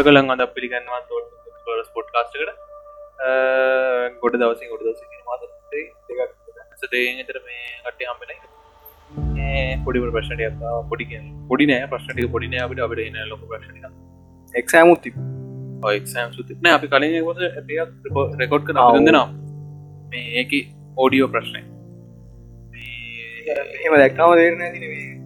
ඔයකලන් අද පිළිගන්නවා ස්පොට් කාස්ටකට ගොඩ දවසින් ගොඩ දවස මාස දෙකතර මේ කට්ටය හම්බෙන පොඩිපුර ප්‍රශ්නයක් පොඩි පොඩි නෑ. ප්‍රශ්නටික පොඩි නෑ අපිට. අපට එන ලොක ප්‍රශ්නික එක්සෑමුත්ති එක්ෂම් සුතින අපි කලින් රෙකෝඩ් කර දෙන්නවා මේ ඒක ඕඩියෝ ප්‍රශ්නය එම දැක්කාම දෙරන තිනේ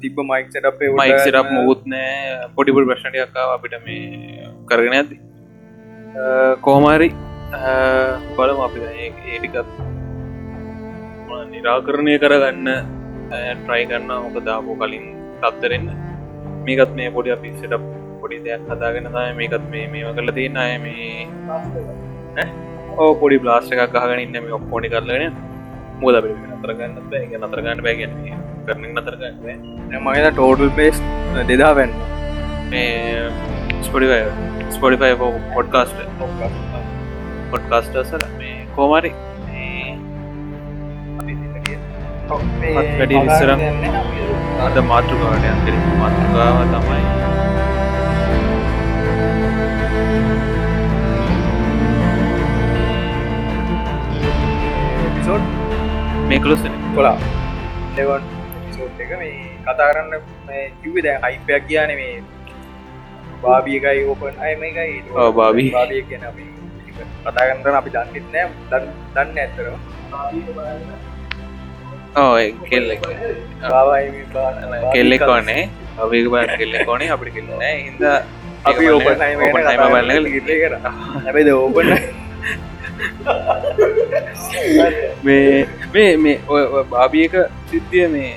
තිබ මයික්සට අපේ මයික්සිටක් මුකුත් නෑ. පොඩිපුර ප්‍රශ්නටයක්කාව අපිට මේ කරගෙන ඇති කෝමාරි බලම අපි ඒටිකත් නිරාකරණය කරගන්න ට්‍රයි කරන්න මොක දාපෝ කලින් තත්තරෙන්න මේකත් මේ පොඩි අපි සිට පොඩි දෙයක් හදාගෙන තම මේකත් මේ මේම කරල තියන්න. අය මේ ඕ පොඩි බ්ලාස්ට එකක් ගහගෙන ඉන්න මේ ඔක්කෝඩි කරලගෙන මුද නතරගන්න බෑ. නතරගන්න බෑගෙන කරන නතරගන්න මගේද ටෝටල් පේස් දෙදා වැන්න. මේ ස්පොඩිෆය ස්පොඩිෆය පොඩ්කාස්ට පොඩ්කාස්ටසල මේ කෝමරි වැඩි ඉස්සර අද මාතෘකාවට අන්තර මාතෘකාව තමයි මේකලොස් කොලා. එවන් එක මේ කතා කරන්න කිව්වෙ දැ අයිපයක් කියන මේ බාබියකයි ඕපන් අයම එකයි බාබී. බාබිය කියන අපි කතා කරන්න අපි දන්නෙත් නෑ දන්න දන්න ඇත්තරම ඕ කෙල්ල බාවයි කෙල්ලෙක් වන්නේ අවක බ කෙල්ලෙ කොනේ අපිට කෙල්ලන හිද අපි ඕපන් බලන්න කර හැබයිද ඕපන් මේ මේ මේ ඔය බාබියක සිද්ධිය මේ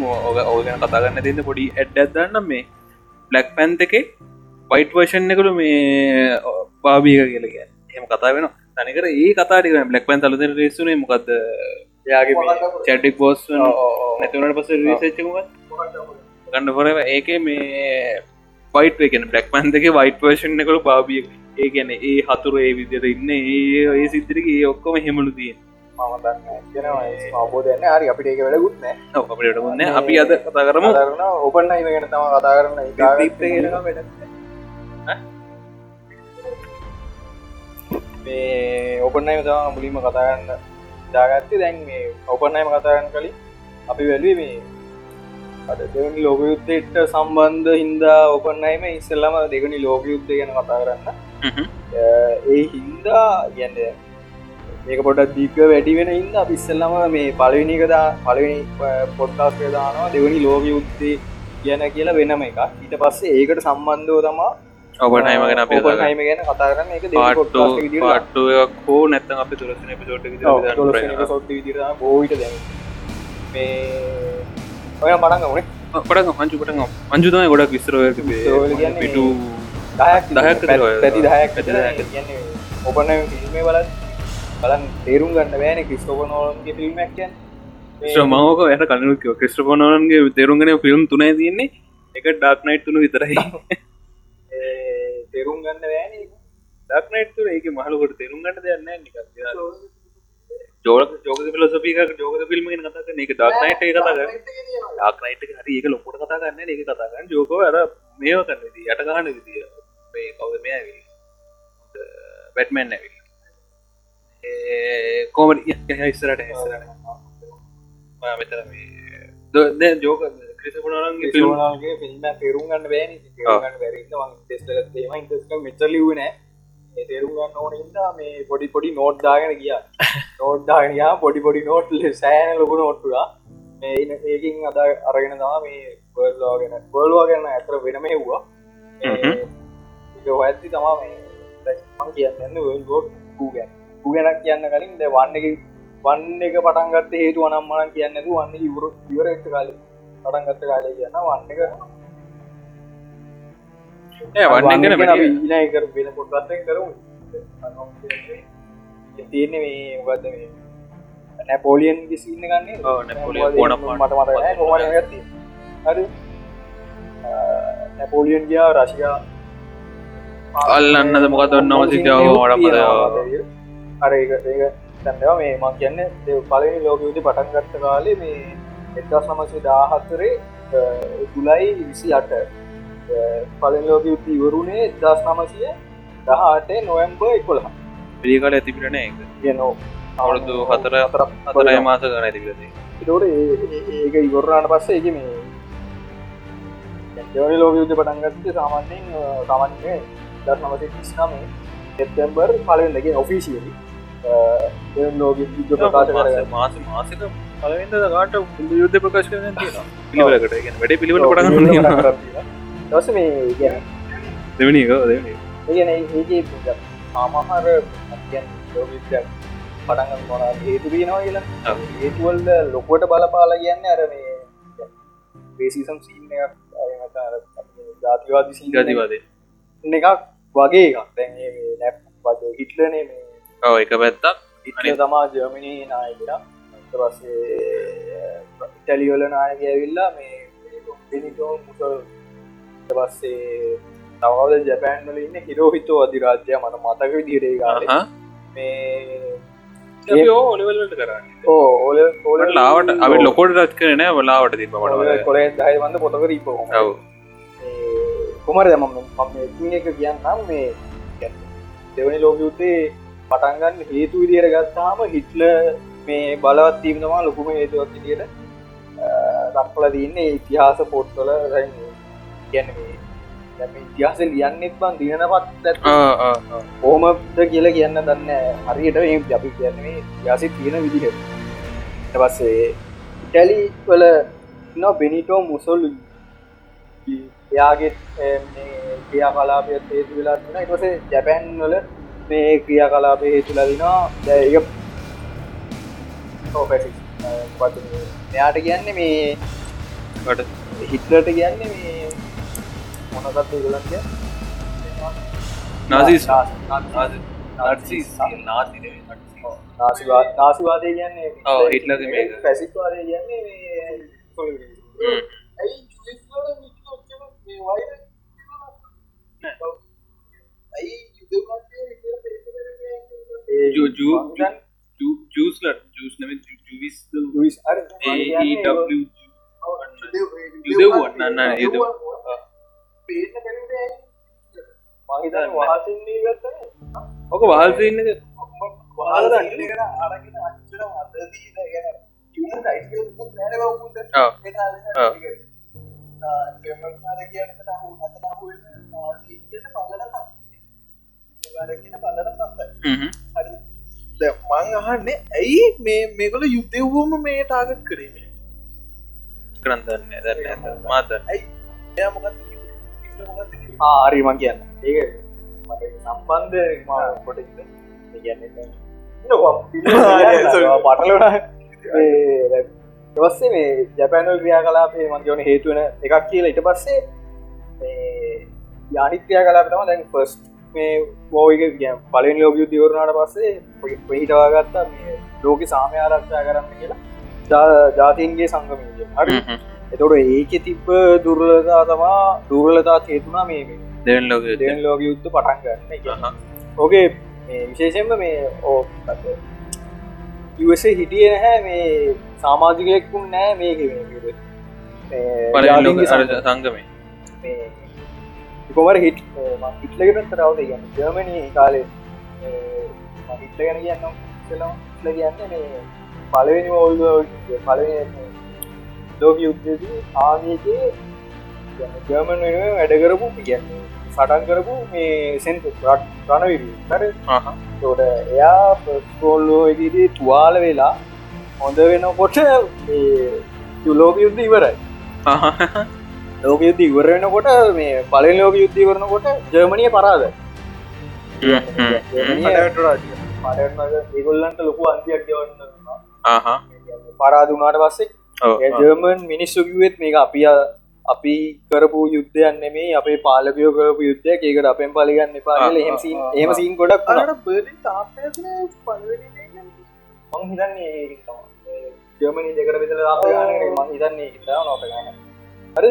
ඕක ඕගන කතාගන්න තින්න පොඩි ඇඩ් ඇදන්න මේ බ්ලක් පැන්ත එක වයිට වර්ෂන් එකළු මේ බාබියක කියලග එම කතා වෙන තනිකර ඒ කතාටික බ්ලක් පැන් අලුද රේසුනේ මොකක්ද යාගේ චැඩ්ඩික් බෝස්. නැතිවනට පස රිසච්චකුත් ගන්න පොර ඒක මේ වයිට එකන බ්ලක් පන්දක වයිට වර්ෂන් එකකළු බාබිය ඒ ගැන ඒ හතුර ඒ විදියට ඉන්න ඒ ඒ සිද්ධරික ඒ ඔක්කොම හෙමලු තිය අවබෝධයන්න හරි අපිට ඒක වැඩකුත් නෑ අපිට ගන්න අපි අද කතා කරම. කරන ඔපන්න ගැන තම කතා කරන්න. වැඩ මේ ඔපන්නයිම තම මුලින්ම කතාගන්න දාගත්තේ. දැන් මේ ඔපන්නයිම කතාගන්න කලින් අපි වැලුවේ මේ අද දෙවනි ලෝක යුත්තයට සම්බන්ධ හින්දා ඔපන්නයිම ඉස්සල්ලම දෙගනි ලෝක යුද්ධ ගැන කතා කරන්න ඒ හින්දා ගැන්න මේක පොඩ දීක වැඩි වෙන හිද පිස්සල්ලම මේ පලවිනිකදා පලවෙනි පොඩ්කාස්ය දානවා දෙවනි ලෝක යුත්තේ කියන කියලා වෙනම එක ඊට පස්සේ ඒකට සම්බන්ධව තමා ඔබනයිම ගැන අප ඔපන්නයිම ගැන කතා කරන්න එක පාට්ටු පාට්ටුවක් හෝ නැත්තන් අපි තුරසන පිසෝට් සොට් විදිර බෝවිට දැ මේ ඔය මටගනේ පට මංචුපට මංජුතම ගොඩක් විස්තර පිටු දහයක් දහයක් විතර ඔය. පැති දහයක් පැති දහයක්. ඔපන ිල්මේ බලන් බලන් තේරුම් ගන්න බෑන ක්‍රිස්ටෝපනෝලන්ගේ ෆිල්ම්මක් කියන් ශ්‍රමාවක යට කලනුක ක්‍රිස්ට්‍රපනෝන්ගේ තේරුම්ගෙන ෆිල්ම් තුනේ තියන්නේ. එක ඩක් නයිට් තුනු විතරයි. තේරුම් ගන්න බෑන. දක්නයිට්තුර ඒක මහලකොට තේරුම් ගට දෙන්න නික Joker Joker philosophic Joker film කතා එක ඩක්නයිට කතා ඩක්නයිට හරි ඒක ලොකොට කතා ගන්න ඒක කතාගන්න ජෝකෝ. අර මේෝ කරන්න යට ගහන්න විදිිය මේ කවද මේ ඇවිල් බැට්මැන් ඇවිල් කෝමට ඉස්සරට ඉස්සරට මෙතර මේ ජෝක ගේ ෆිල්ම් තේරුම් ගන්න බෑන ඉන්ටස්ක මෙචලිවනෑ තේරුම් ගන්න ඕනන්ද මේ පොඩි පොඩි නෝට් දාගෙන කිය නෝට් දාගනයා පොඩි පොඩි නෝට් සෑන ලොකු නෝට්ටුලා මේ ඒකින් අද අරගෙන තම මේ බර්වාගෙන බල්වා ගන්න ඇතර වෙනම එව්වා ඇති තමා මේ කියන්න ගෝඩ් ගූගැන් ගුගෙනක් කියන්න කලින් ද වන්න එක වන්න එක පටන්ගත්ත හේතු අනම්මන කියන්නද වන්න ඉවර ඉවර එක්ට කාල පටන්ගත්ත කාලය කියන්න වන්න එක. වන්නගෙන කර වෙන පොට්ගත්ත කරමු. තියෙන මේ මොකක්ද මේ? නැපෝලියන් සින්න ගන්නේ නැපොලියන්. මට ඇති හරි. නැපෝලියන් ගියා රශයා අල්ලන්නද? මොකද නොසිතාව ෝඩපද අර තැන්නවා මේ මං කියන්න පලනි ලෝකයුති පටන් ගත්ත කාලේ මේ එදස් නමසේ දාහත්තරේ තුලයි විසි අට පලෙන් ලෝක යුද්ධ ඉවරුණේ දස් නමසය දහටේ නොවම්බ එකොළහ පිළිකාල ඇතිපිරන එක කියනෝ අවුරුදු හතර හතරය මාස ගන ඇතිපිරති එතකොට ඒක ඉවරණට පස්සේ එක මේ ජවනි ලෝක යුද්ධ පටන්ගත්ත සාමාන්‍යයෙන් සාමාන්‍ය දස් නමසේ තිස්නමේ එත්තැම්බර් පලවෙන්නගේ ඔෆිසිියලි ලෝක යුද්ධ ප්‍රකාශ කර මාස මාසක පලවෙද පුද යුද්ධ ප්‍රකාශ කරන පිළිවලකට වැඩ පිළිවට පටගන්න දස මේ දෙවනි දෙවනි ඒගැන ඒ ආමහර ලෝක පටන් මොන හේතු බීනවා කියලා. ඒතුවල්ද ලොකුවට බලපාල කියන්න අර මේ පේසිසම් සීන ජාතිවාද සී ගතිවාදේ එකක් වගේ එකක්. දැන් නැප් වගේ හිටලනේ මේ ඔව එක පැත්තක්. ඉටල තමා ජර්මණී නායකෙන පස්සේ ඉටලියෝල නායක ඇවිල්ලා මේ පිනිටෝ මුසල් පස්සේ තවද ජැපෑන්වල ඉන්න හිරෝහිතෝ අධිරාජ්‍යය මට මතක විදිරේ ගාල මේ ඕලවලට කරන්න. ඕ ඕල ඕල ලාවට අව ලොකොට රච් කරන බලාවට තිබ මට කොලේ දයවන්න පොතක රීප ඔව කුමර දම මම එක කියන්නම් මේ දෙවනි ලෝකයුත්තේ පටන්ගන්න හේතු විදියට ගත්තාම හිටල මේ බලවත් තීමවා ලොකුම හේතුවක් විදියට දක්ල දන්නේ ඉතිහාස පොට්ටොල ගැන ඉතිහාස ලියන්නෙත් බන් දිනනපත් ඕමද කියල කියන්න දන්න හරියට ඒ අපි කියන්නේ යාසි තියෙන විදිහ. පස්සේ ඉටැලි වල නො බෙනිටෝ මුසොල් එයාගේ ක්‍රියා කලාපය හේතු වෙලා තින එකස ජැපැන් වල මේ ක්‍රියා කලාපය හේතු ලදිනවා දැ මෙයාට කියන්නේ මේ හිටලට කියන්නේ මේ මොනකත් ගලන්ය නාසිස්. නාසිවාදය කියන්නේ being waited. जूसलर जूस ने जूविस जूविस अरे ए ई डब्ल्यू जुदेव ना ना ये देव पेज ने कहीं माहिदा वहाँ से नहीं करता है ओके वहाँ से नहीं वहाँ से नहीं करता आड़के ना अच्छा अददी इधर यार ट्यून आइसक्रीम को मैंने वो बोलते हैं हाँ। පැසික්වාදය කියන්නේ ජූස්ලට ජූස් නම ජුවිස් යුදවන්න යුද ඕක වහල්සන්න මං අහන්නේ ඇයි මේ මේකල යුද්ධවූම මේ ටාගත් කරේ කරන්දන්න දන්න මාතන්න ආරිමං කියන්න ඒ සම්බන්ධ කොට කියන්න පටලන දවස්සේ මේ ජැපැනල් ක්‍රියා කලාපේ මන්ගවන හේතුවන එකක් කියලා. ඉට පස්සේ යානික්‍රියා කලාපතම දැන් ෆස්ට මේ බෝයික පලින් ලෝක යුද්ධවරණට පස්සේ පහිටවාගත්තා මේ ලෝක සාමය ආරක්ෂා කරන්න කියලා ජාතීන්ගේ සංගමීය හරි? එතොට ඒක තිබ්බ දුර්ලතා තමා දුර්ලතා හේතුනා මේ දෙවන් ලෝක දෙවන් ලෝක යුද්ධ පටන් ගන්න ඕකේ විශේෂෙන්ම මේ ඕ හිටිය නැහැ මේ සාමාජිකයෙක්කුන් නෑ මේක සංගමේ. කොමර හිට ඉටලකට තරවද ගන්න ජර්මණී කාලේ හිටල ගැන කියන්න ල කියන්න මේ පලවෙනි ඔල්ද පල ලෝක යුද්ධදී ආමයගේ ජර්මන් වෙනුව වැඩකරපු කියන්නේ සටන් කරපු මේ සෙන්ට රට රණවිරී හර? තොට එයා පස්කෝල්ලෝ එකදී තුවාල වෙලා හොඳ වෙනකොට ලෝක යුද්ධ ඉවරයි. ලෝක යුද්ධ ඉවරෙනකොට මේ පලෙන් ලෝක යුද්ධ වරනකොට ජර්මණය පරාද ඒගොල්ලන්ට ලොකු අන්තියක් යවන්න පරාදුනාට පස්සේ ජර්මන් මිනිස්සුකිවත් මේක අපිය අපි කරපු යුද්ධයන් නෙමේ අපේ පාලකයෝ කරපු යුද්ධය ඒකට අපෙන් පලිගන්න පාල හෙමසි එම සීන් ගොඩක් හිතන්නේ ජර්මනි දෙකට විතල ම හිතන්නේ නොට ගන්න හරි?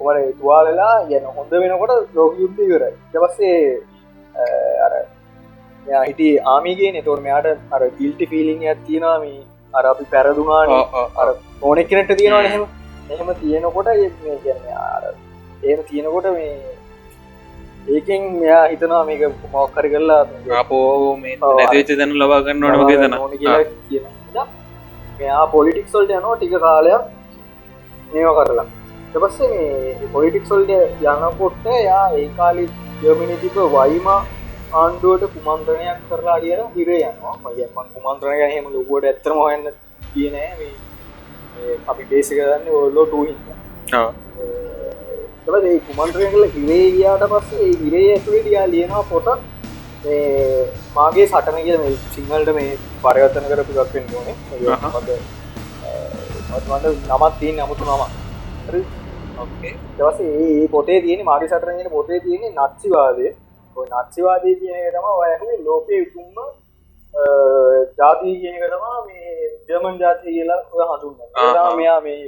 කොමර තුවාලලා යන හොඳ වෙනකොට ලෝක යුද්ධ කර ජපස්සේ අර හිට ආමිගේ නතොර මෙයාට අර ගිල්ටි ෆිලිං ඇත්තිනාම අර අපි පැරදුනාන අර ඕනෙක් කෙනට තියෙනවා හෙම. එහෙම. තියෙනකොට මේ කියන්නේ අර එහෙම තියෙනකොට මේ ඒකෙන් මෙයා හිතනවා මේක මොක්කරි කරලා අපෝ නැතිවෙච්ච දැන ලබා ගන්න ඕන වගේ තන. ඕන කියලා කියන හින්දා මෙයා පොලිටික්ස් වලට යනවා ටික කාලයක් මේව කරලා. ඊට පස්සේ මේ පොලිටික්ස් වලට යනකොට යා ඒ කාලේ ජර්මනි තිබ්බ වයිමා ආණ්ඩුවට කුමන්ත්‍රණයක් කරලා කියලා හිරේ යනවා. මගේ මම කුමන්ත්‍රණය එහෙම ලොකුවට ඇත්තම හොයන්න ගියේ නෑ. මේ මේ අපි බේස් එක ගන්න ඔයලෝ 2 හින්දා තබ ඒ කුමන්ත්‍රය කල හිරේ ගියාට පස්සේ හිරේ ඇතුළේ ඩියා ලියනවා පොට මාගේ සටන කිය මේ සිංහල්ට මේ පරගත්තන කරපු ගක්ෙන් ඕනේ. මට නමත් තියෙන් නමුතු නම දවස ඒ පොටේ තියෙන මාගේ සටරගෙන පොටේ තියෙන නත්සිවාදය ඔය නත්සිවාදය කියන තම ඔයහේ ලෝකය උතුම්ම ජාතිී කියනක තමා මේ ජර්මන් ජාතිය කියලා ඔය හඳුන්න මෙයා මේ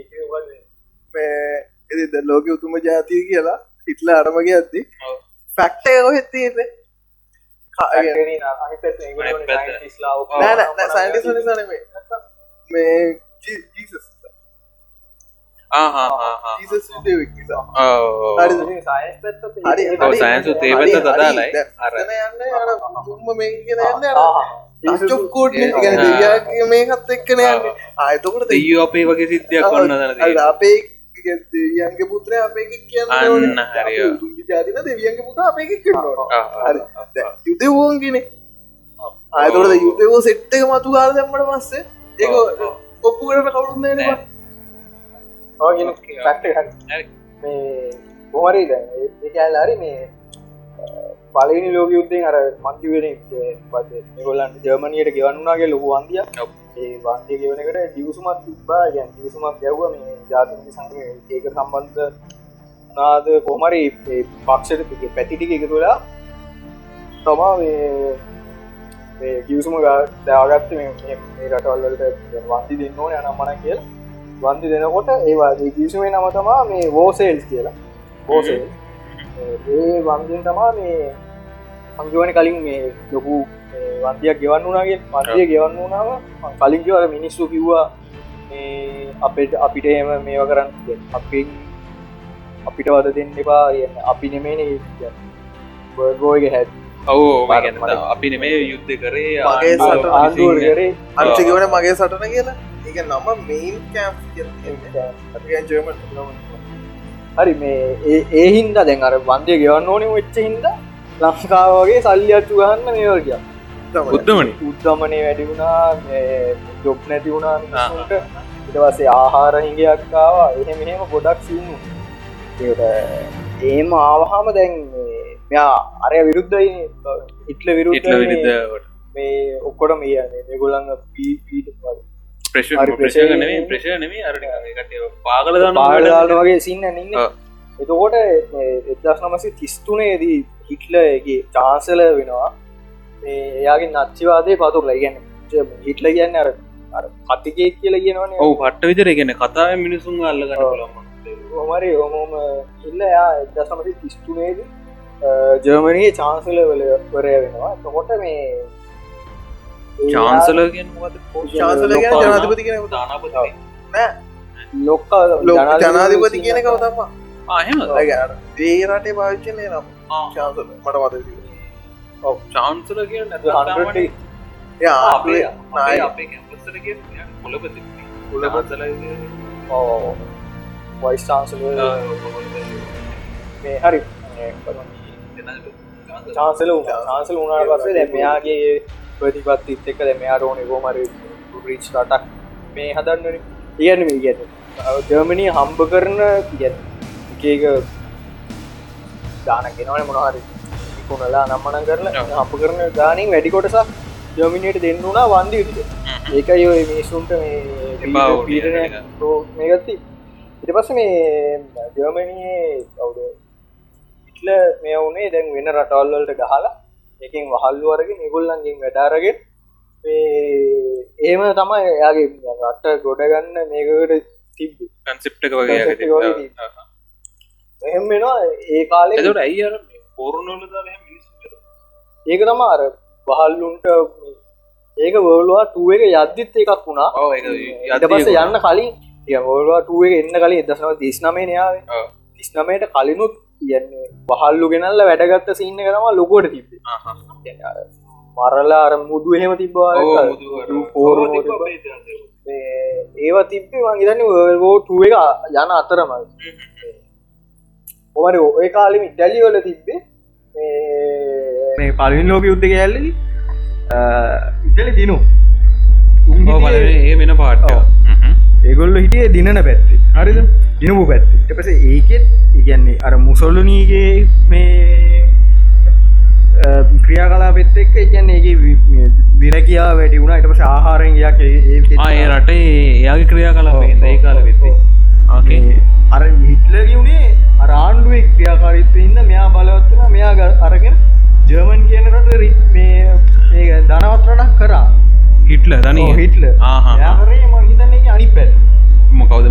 මේ එද ලෝක උතුම ජාතිය කියලා හිටල අරමගේ ඇත්ති ඔව්. ෆැක්ට ඔහෙත් තියන්නේ. නෑ සයින්ටිස් නිසානේ මේ ජීසස් ජීසස් දෙවෙක් නිසා හරි. ඔව්, සයන්ස් උත් ඒ පැත්ත තදාලයි. අර- යන්න තුම්ම මේ කියන යන්න චොක්කෝට් දෙවිය මේකත් එක්කන යන්න. ආයතකොට දෙයෝ අපේ වගේ සිද්ධියක් ඔන්න දන අපේ දෙවියන්ගේ පුත්‍රය අපේ කියන්න අන්න හරිය. ජාතින දෙවියන්ගේ පුත අපේ කරනවා ආ, හරි යුද වෝන්ගෙන ආයතොට යුතවෝ සෙට්ට එක මතු කාල දැම්මට පස්සේ ඔව්. ඔප්පු කරට කවුරුන්න නෑ. හරි. මේ හරි පලනි ලෝක යුද්ධෙන් අර මංකිවෙන පස ගොල්ලන් ජර්මණයට ගෙවන්නාගේ ලොකු වන්දිය ඔව්. ඒ වන්තිය ගෙවනකට දියවසුමත් තිබ්බා. ගැන් දියසුමක් ගැව්ව මේ ජාතික සංග ඒක සම්බන්ධ නාද කොමරි පක්ෂට පැතිටික එක තුලා තමා ගියසුම දාගත්ත රටවල්ලට වන්ති දෙන්න ඕන යනම්මන කියල. වන්දි දෙනකොට ඒවා ගිසුමේ නම තමා මේ වෝසේල්ස් කියලා. බෝසේල් ඒ වන්දිෙන් තමා මේ සංගවන කලින් මේ ලොකු මේ වන්දියක් ගෙවන්න වනාගේ වන්දිය ගෙවන්න වනාව කලින් කියවර මිනිස්සු කිව්වා මේ අපට අපිට එම මේව කරන්න අපි අපිට වද දෙන්න එපා කියන්න. අපි නෙමේන බර්ගෝයක හැත් ඔව් අපි නෙමේ යුද්ධ කරේ විසින්- කරේ. අනිචගවන මගේ සටන කියලා. ඒක නම මේන් කෑම් හරි මේ ඒ- හින්ද දැන් අර වන්දය ගෙවන්න ඕනේ වෙච්ච හින්ද ලංකාවගේ සල්ලි අච්චු ගහන්න මේවර්ග බුද්ධමනි උද්ධමනය වැඩි වුණා ජොබ් නැති වුණා ඉටවසේ ආහාර හිඟයක්කාවා එහෙම මෙහෙම ගොඩක් සින්නු ඒම ආවහාම දැන් මෙයා අරය විරුද්ධයි ඉටල විරුද්ධ විරුද්ධ මේ ඔක්කොට මේ දෙගොලන්න පීට ප්‍රශ හරි, ප්‍රශ ප්‍රශය- නෙමේ ප්‍රශය නෙමේ අරට පාගල පාලදාන වගේ සින්න ඔව්. එතකොට එදස් නමසේ තිස්තුනේදී හිටලගේ චාන්සල වෙනවා මේ එයාගේ නච්චිවාදය පතුර ලයිගැන හිටල කියන්න අර අර කතිකේක් කියල කියනවන. ඔවු පට්ට විතර ගැන කතාව මිනිසුන් අල්ලගන්න ඔව්. ලම හොමරි හොමෝම ඉල්ල යා එදස් නමසේ තිස්තුනේද ජර්මණයේ චාන්සල වල වරය වෙනවා. තකොට මේ චාන්සලගෙන් ශාසල ගැන ජනාධපති කෙන දානපති ලොක්ක ලොක ජනාධිපති කියන කවතම ආහෙම ඒ රටේ පාවිච්චනය නම් ශාසල මට මත චාන්සල කිය අපේ අපේ කැම්පස්සර කිය කොලපති කුලබත්සල වයිස් චාන්සල මේ හරි චාන්සල චාන්සල උනාට පස්සේ දැ මෙයාගේ ප්‍රතිපත්තිත් එක්ක දැ මෙයාට ඕන ගෝමර රිච් රටක් මේ හදන්නන. කියන්න මේ ගැන ජර්මණී හම්බ කරන ගැන එකක දාන ගෙනවන මොනහරි කුණලා නම්මන කරලා. හම්ප කරන ගානින් වැඩි කොටසක් ජර්මිනියට දෙන්න වුණා වන්දි විදිට ඒකයි ඔය මිනිස්සුන්ට එපා වුණේ පීඩන ඒක. මේගත්ති ඉට පස්ස මේ ජර්මණයේ කවුද ඉටල මේ වුණේ දැන් වෙන රටවල්වලට ගහලා එකින් වහල්ලුවරගෙන නිගුල්ලන්ගින් වැඩාරගෙන ඒම තමයි එයාගේ රට්ට ගොඩගන්න මේකට Concept එක වගේ එහෙම වෙනවා ඒ කාලෙ ඇයි අර පෝරුණොල දාල මිනිස් ඒක තම අර බහල්ලුන්ට ඒක වර්ලවා ටුව එක යද්දිත් එකක් වුණා. ඊට පස්ස යන්න කලින් ඔල්වාටුව එන්න කලින් එදසනව දිස්නමේ යාව ඔව්. තිස්නමයට කලිනුත් යන්නේ පහල්ලු ගෙනල්ල වැඩගත්ත සින්න කරම ලොකෝට තිබේ මරලා අර මුදු එහෙම තිබවා ඒවා තිබ්බේ මංගේතන්න වෝටුව එක යන අතරම ඔමට ඔය කාලෙම ඉටැලිවල තිබ්බේ මේ පලින් ලෝක යුද්ධ කෑල්ල ඉටලි දිනු. ඒ වෙන පාට. ඒගොල්ල හිටිය දිනන පැත්ති. හරිද? දිනපු පැත්ති. එපස ඒකෙත් ඉගන්නේ අර මුසොල්ලනීගේ මේ ක්‍රියා කලා පෙත් එක්ක ඉගන්න ඒ විරකයා වැඩි වුණ. එටපස ආහාරෙන්ගයක් ආය රටේ එයාගේ ක්‍රියා කලා ඒ කාල වෙත්තේ අර හිටලරි වුණේ අරාණ්ඩුව ක්‍රියාකාරිත්ව ඉන්න මෙයා බලවත්වන මෙයා ග- අරගෙන ජර්මන් කියනට රිත් මේ ඒ දනවත්රටක් කරා. හිටල දන හිටල ආහා. යාකරේ ම හිතන්නේ අනි පැත් මොකවද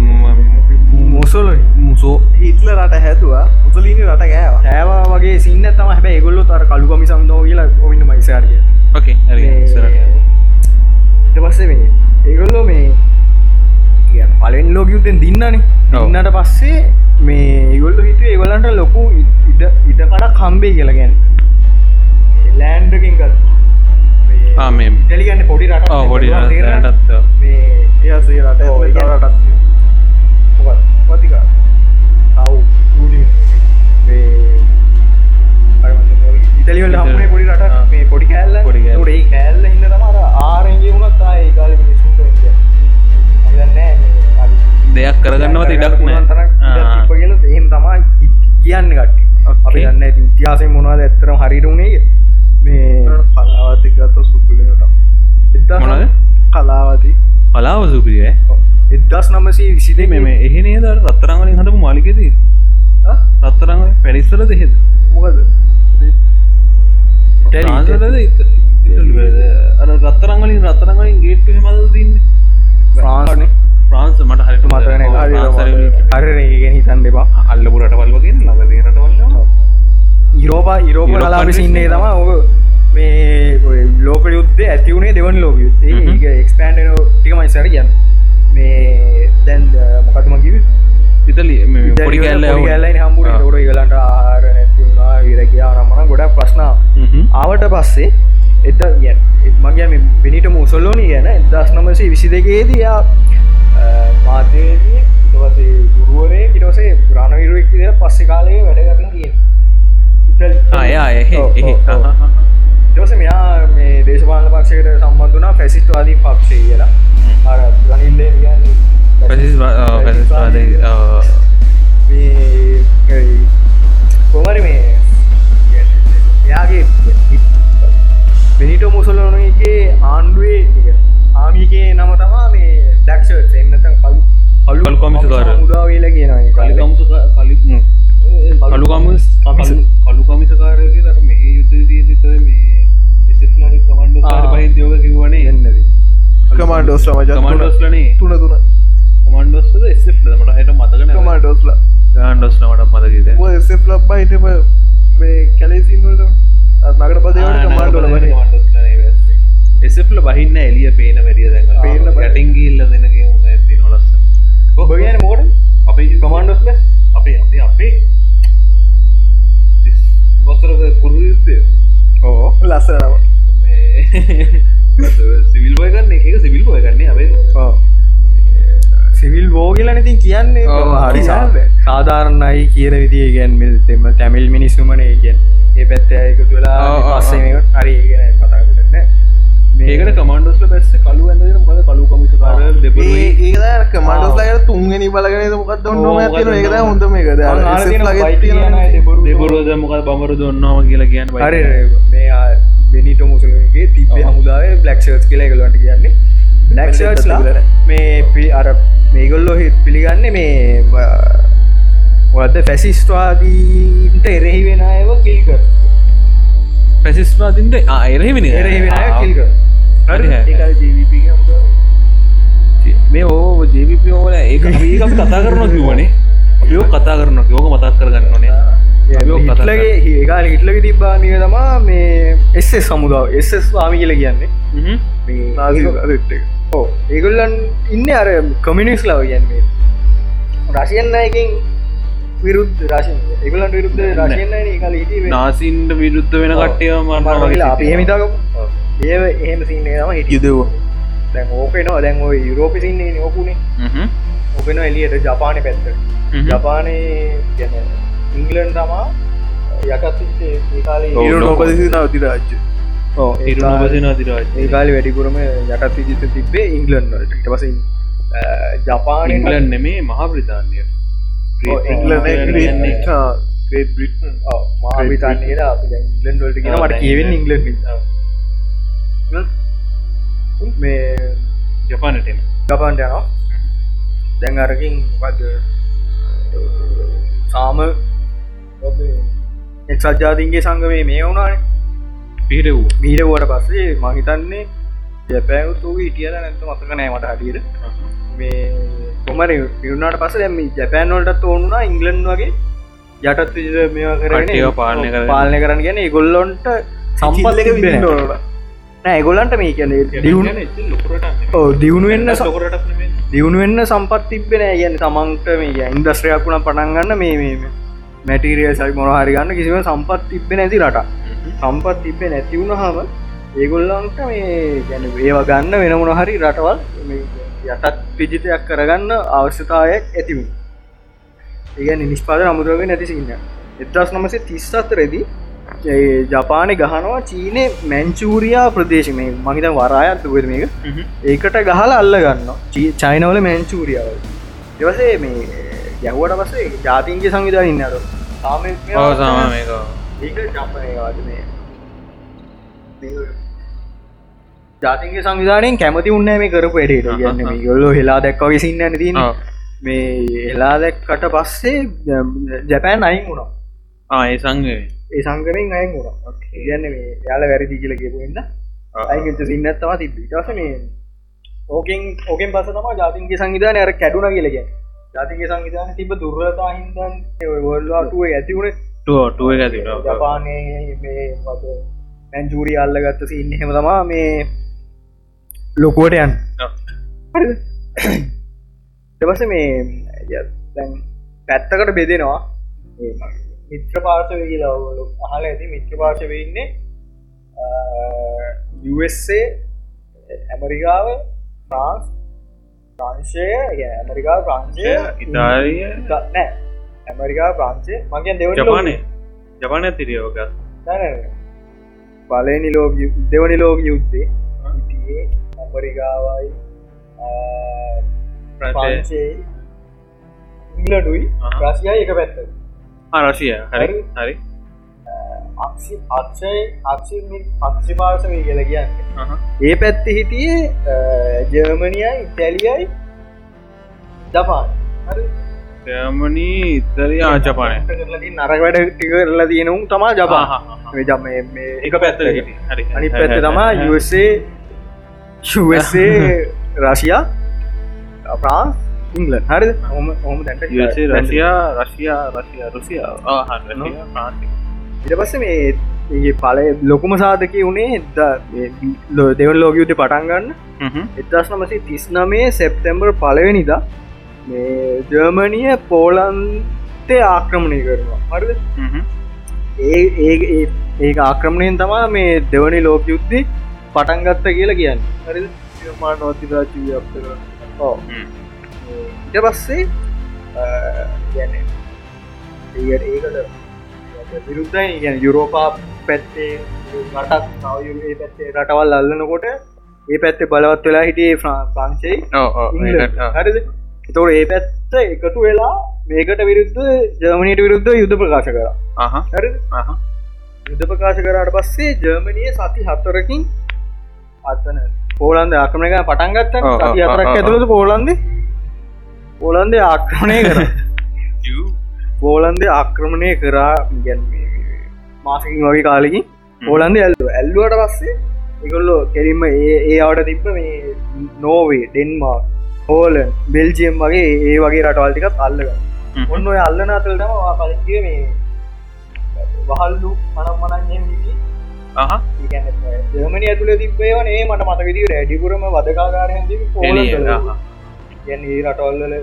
මුසොල මුසෝ. හිටල රට හැතුවා මුසලීනි රට ගෑව. හැවා වගේ සින්න තම හැබ ඒගොල්ලො තර කළුගමි සම්දෝ කියලා ඔන්න මයිසාරිය. ඕකේ හරි. ඉස්සරහට. පස්සේ මේ ඒගොල්ලෝ මේ කියන්න පලෙන් ලෝක යුත්තෙන් දින්නන. ඔව්. ඉන්නට පස්සේ මේ ඒගොල්ල හිතු ඒගොලන්ට ලොකු ඉඩ ඉඩ කඩක් කම්බේ කියලගැන් ලෑන්ඩකින් ගත් ටෙලිගන්න පොඩි රට පොඩි රටත් පතික ඉතලිවල හමේ දෙයක් කරගන්නවත් ඉඩක් නෑ කියල එහෙම තමා කියන්න කට්ටි අපි යන්න ඇති ඉතිහාසය මොනවද ඇත්තරම් හරිරුණේ මේ කලාවතිගත සුපිලට මොනවද? කලාවති පලාව සුපිරිය එදස් නමසේ විසිදේ මෙම එහෙනේ ද රත්තරංවලින් හඳපු මාලිකෙදී රත්තරංව පැඩිස්සල දෙහෙද මොකද ටැලද අර රත්තරංවලින් රත්තරංවලින් ගේට් හමද දන්න ්‍රාන්ස්න ප්‍රාන්ස මට හරිට මතන හරගෙන හිතන් දෙපා අල්ලපු රටවල් වගේ ලබදේ රටවල්ල ඉරෝපා ඉරෝප යුරෝපා කලාප සින්නේ. තම ඔක මේ ලෝක යුද්ධ ඇතිවුණේ දෙවන් ලෝක යුත්තේ එක්ස්පෑන්ඩ ටිකමයි සැරියන් මේ දැන් මොකටම කිව ඉතලි පොඩි කැල්ල ගැල්ලයි හම්බුර. ොට ගලන්ට ආර නැතිවුණා විරකයා රමන ගොඩක් ප්‍රශ්නා ආවට පස්සේ එත මගේ පිනිට මුසල්ලෝනි ගැන දස් නමසේ විසි දෙකේදයා මාතයේදී දවසේ ගුරුවරේ පිටවසේ ග්‍රාණවිරුවක් පස්සෙ කාලය වැඩ කරන කිය ඔව්. දවස මෙයා මේ දේශපාලන පක්ෂයට සම්බන්ධනා ෆැසිස්ටවාදී පක්ෂය කියලා. අර ගනිල්ලේ කොමරි මේ එයාගේ බෙනිට මුසලනගේ ආණ්ඩුවේ ආමිගේ නම තමා මේ ඩක්ෂ එන්නතන් කලු කළු කොමිසාර. මුදාවේල කියන කලිකම් කලුකම කලු කමිසකාරගේ දට මේ යුද්ධ ත මේ එසිලරි කමන්ඩ ආ. පහි දෝග කිව්වනේ. එන්නද. කමාන්ඩෝස් මජ කමන්ඩස්ලනේ තුන තුන. කමන්ඩස්ද එස්ට මට හට මතකන කමාන්ඩෝස්ල ගන්ඩස්ල මට මතකිද එස ලබ්බ හිටම මේ කැලේසින්වලට නගට පදවට කමාන්ඩෝල එසල බහින්න එලිය පේන වැඩිය දැ පේන්න බෑ. ටටිංගිල්ල දෙනගේ ති නොලස්ස ඔබගෙන මෝට අපේ කමන්ඩස්ල අපේ අපේ අපේ වසර කුරුත්තය ඕ ලස්සනව සිවිල් බයගන්න එක සිවිල් බය ගන්නේ අපේ සිවිල් බෝගල නතින් කියන්නේ හරි කියන්නේ. සාධාරණයි කියන විදිිය ගැන් මෙම තැමිල් මිනිස්සුමන ගැන් ඒ පැත්තයකතු වෙලා ඔව්, ඔව්, පස්සේ හරි ගෙන කතා ඒකට කමන්ඩස්ල බැස්ස කලු ඇඳ මොකද කලු කමිසකාර දෙපුේ ඒ කමාඩෝස්ලයට තුන්ගෙන බලගෙන මොකක් දොන්න ඒකද. හොඳ මේකද දෙපුරුවද මොකද බමරු දුන්නාව කියලා කියන්න හරි මේ බෙනිට මුසලගේ තිබේ හමුදාව බ්ලක්ෂර්ස් කියලා ගලන්ට කියන්නේ. බ්ලක්ෂර්ස්ලා මේ පි අර මේගොල්ලො හිත් පිළිගන්න මේ වද ෆැසිස්ටවාදීන්ට එරෙහි වෙන අයව කිල්කර පැසිස්වාතින්ට අයරෙහිවෙන එරෙහි වෙන අය කිල්කර හරි, හරි. ජීවිපි මේ ඕ ජීවිපෝල ඒක ඒකම කතා කරන කිවනේ යෝ කතා කරන යෝක මතක් කරගන්න ඕනේ. යෝ කතා හිටලගේ ඒකාල හිටලක තිබ්බා නිය තමා මේ එස්ස සමුදාව. එස් ස්වාමි කියල කියන්නේ. ඕ ඒගොල්ලන් ඉන්න අර කමිනිස් ලව ගැන්නේ රශයන්න එකින් විරුද්ධ රශ ඒගලන් විරුද්ධ කල හිට නාසින්ට විරුද්ධ වෙන කට්ටය මරලා අප හෙමිතක ඒ එහෙම සින්නේම හිටියදව දැන් ඕකනවා දැන් ඔය යුරෝපි සින්නේ නෝකුණේ ඕකෙන. එලියට ජපානය පැත්ත ජපානය ගැන ඉංගලන් තමා කාලේ ලොකු. නොපදසින අධිරාජ්‍ය. ඕ ඒ ඒකාලි වැඩිකුරම යටත් විජිත තිබේ ඉංගලන් වලට. ඊට පස ජපාන ඉංගලන් නෙමේ මහා බ්‍රතාන්ය ඉංගලන. ග්‍රේට් බ්‍රිටන් මාවිතන්නේද අප ඉංගලන් වලට කියෙන මට කියවෙන් ඉංගලන් මේ ජපානටම ජපාන්ට යනවා දැන් අරකින් මොකද සාම එක් සජ්ජාතින්ගේ සංගමේ මේ වුණාන පිහිට වූ බීරවට පස්සේ මහිතන්නේ ජැපෑවතු හිටියද නැත මතක නෑ මට හටියට මේ කොමර පිරුණට පස දැම ජැපෑන් වලටත් ඕනුනා ඉංගලන් වගේ යටත් මේවා පාලනය කරගෙන. පාලනය කරන්න ගැන ගොල්ලොන්ට සම්පල්ලක නෑ. ගොල්ලන්ට මේ කියන්නේ දියුණු දියුණු වෙන්න ස- ලොකරට දියුණු වෙන්න සම්පත් තිබෙන ගැන තමන්ට මේ ඉන්දස්ත්‍රයක් වුණ පටන්ගන්න මේ මේ මැටිරිය සයි මොනහරි ගන්න කිසිව සම්පත් තිබෙන ඇති රට සම්පත් තිබෙ නැතිවුණ හම ඒගොල්ලන්ට මේ ගැන ඒවා ගන්න වෙන මොනහරි රටවල් මේ යටත් පිජිතයක් කරගන්න අවශ්‍යතාවයක් ඇතිවු ඒගැන නිස්පාද අමුදුරගෙන නැතිසින්න එදස් නමසේ තිස් අතරෙදී ජපානය ගහනවා චීනය මැංචූරයා ප්‍රදේශ. මේ මහිත වරායත් දුවද මේක. ඒකට ගහල අල්ල ගන්න චයිනවල මැංචූරියාව එවසේ මේ ගැහුවට පසේ ජාතින්ගේ සංවිධා ඉන්නර සාම ජාතින්ගේ සංවිධානයෙන් කැමති උන්න මේ කරපු එඩට ගන්න ගොල්ලො හෙලා දැක්වගේ සින්න තින මේ එලා දැක්කට පස්සේ ජැපෑන් අයින් වුණා. ආය සංගේ ඒ සංගරෙන් අයින් වුණා. කියන්න මේ යාල වැරදි කියල කියපුන්න අයිගත සින්නත්තවා තිබිටස මේ ඕකෙන් ඕකෙන් පස තම ජාතින්ගේ සංවිධානය අර කැඩුන කියලග ජාතිගේ සංවිධාන තිබ දුර්ලතා හින්දන් වල්ලාටුව ඇතිවුණ ටුව ඇති ජපානය මේ මැන්ජූරී අල්ලගත්ත සින්න හෙම තමා මේ ලොකුවට යන් දවස මේ දැන් පැත්තකට බෙදෙනවා. මිත්‍ර පාර්ශව කියලා අහලා ඇති මිත්‍ර පාර්ශව ඉන්නේ USA ඇමරිකාව ෆ්‍රාන්ස් ප්‍රංශය ඇමරිකා ප්‍රංශය ඉතාලිය. ඉතා- නෑ. ඇමරිකා ප්‍රංශය මගේ දෙව ජපානය. ජපානය තිරියෝග බලනි ලෝක දෙවනි ලෝක යුද්ධේ. හිටියේ ඇමරිකාවයි ප්‍රංශයේ ඉංගලඩුයි ආහා. රසියා එක පැත්ත. රශිය හරි. හරි. අක්ෂි අක්ෂය අක්ෂි අක්ෂි පාර්සවී කියල කියන්න. ඒ පැත්ත හිටියේ ජර්මනියයි ඉතැලියයි ජපාන හරි. ජර්මනී ඉතරී ආජපානය නරක වැඩ ටිකරලා තියෙනවුම් තමා ජපා ජම එක පැත්තර හිටි හරි. අනි පැත්ත තමා USA රශයා ප්‍රාන්ස් ඉංගලන් හරි හොම හොම දැට රශයා රශයා රශයා රුසියා ඉට පස්ස මේ ඒ පල ලොකුම සාධක වුණේ දෙවන් ලෝකයුත පටන්ගන්න එදස් නමසේ තිස්නමේ සෙප්තැම්බර් පලවෙනිදා මේ ජර්මණිය පෝලන්තේ ආක්‍රමණය කරනවා. හරිද? ඒ ඒ ඒ- ආක්‍රමණයෙන් තමා මේ දෙවනි ලෝක යුද්ධි පටන්ගත්ත කියලා කියන්න. හරිද? මාන අතිරාජී ඕ ඉට පස්සේ ගැන ඒකට ඒකට විරුද්ධයි. ගැන යුරෝපා පැත්තේ රටත් නවයුරේ පැත්තේ රටවල් අල්ලනකොට ඒ පැත්තේ බලවත් වෙලා හිටියේ ප්‍රංශයි හරිද? එතවට ඒ පැත්ත එකතු වෙලා මේකට විරුද්ධ ජර්මණයට විරුද්ධ යුද්ධ ප්‍රකාශ කර. හරි යුද්ධ ප්‍රකාශ කරට පස්සේ ජර්මණය සති හත්තරකින් අත්තන පෝලන්ද ආක්‍රමණය පටන්ගත්ත හතරක් ඔව්, ඔව්. ඇතුළද පෝලන්ද. පෝලන්ද ආක්‍රමණය කර. පෝලන්ද ආක්‍රමණය කරා. ගැන් මාසකින් වගේ කාලෙකින් පෝලන්ද ඇල්ලු ඇල්ලුවට පස්සේ එකොල්ලෝ කෙරින්ම ඒ අවට තිබ්බ මේ නෝවේ ඩෙන්මා හෝලන් බෙල්ජියම් වගේ ඒ වගේ රටවල්ටිකත් අල්ලග ඔන්න ඔය අල්ලන අතල්ටම පලින්ගේ මේ වහල්ලු මනම් අහ ජර්මනි ඇතුළ තිබේවනේ මට මතකදී රැඩිපුරම වදකාකාරයන් එළිය, පෝල අහහ. ගැන ඒ රටවල්ල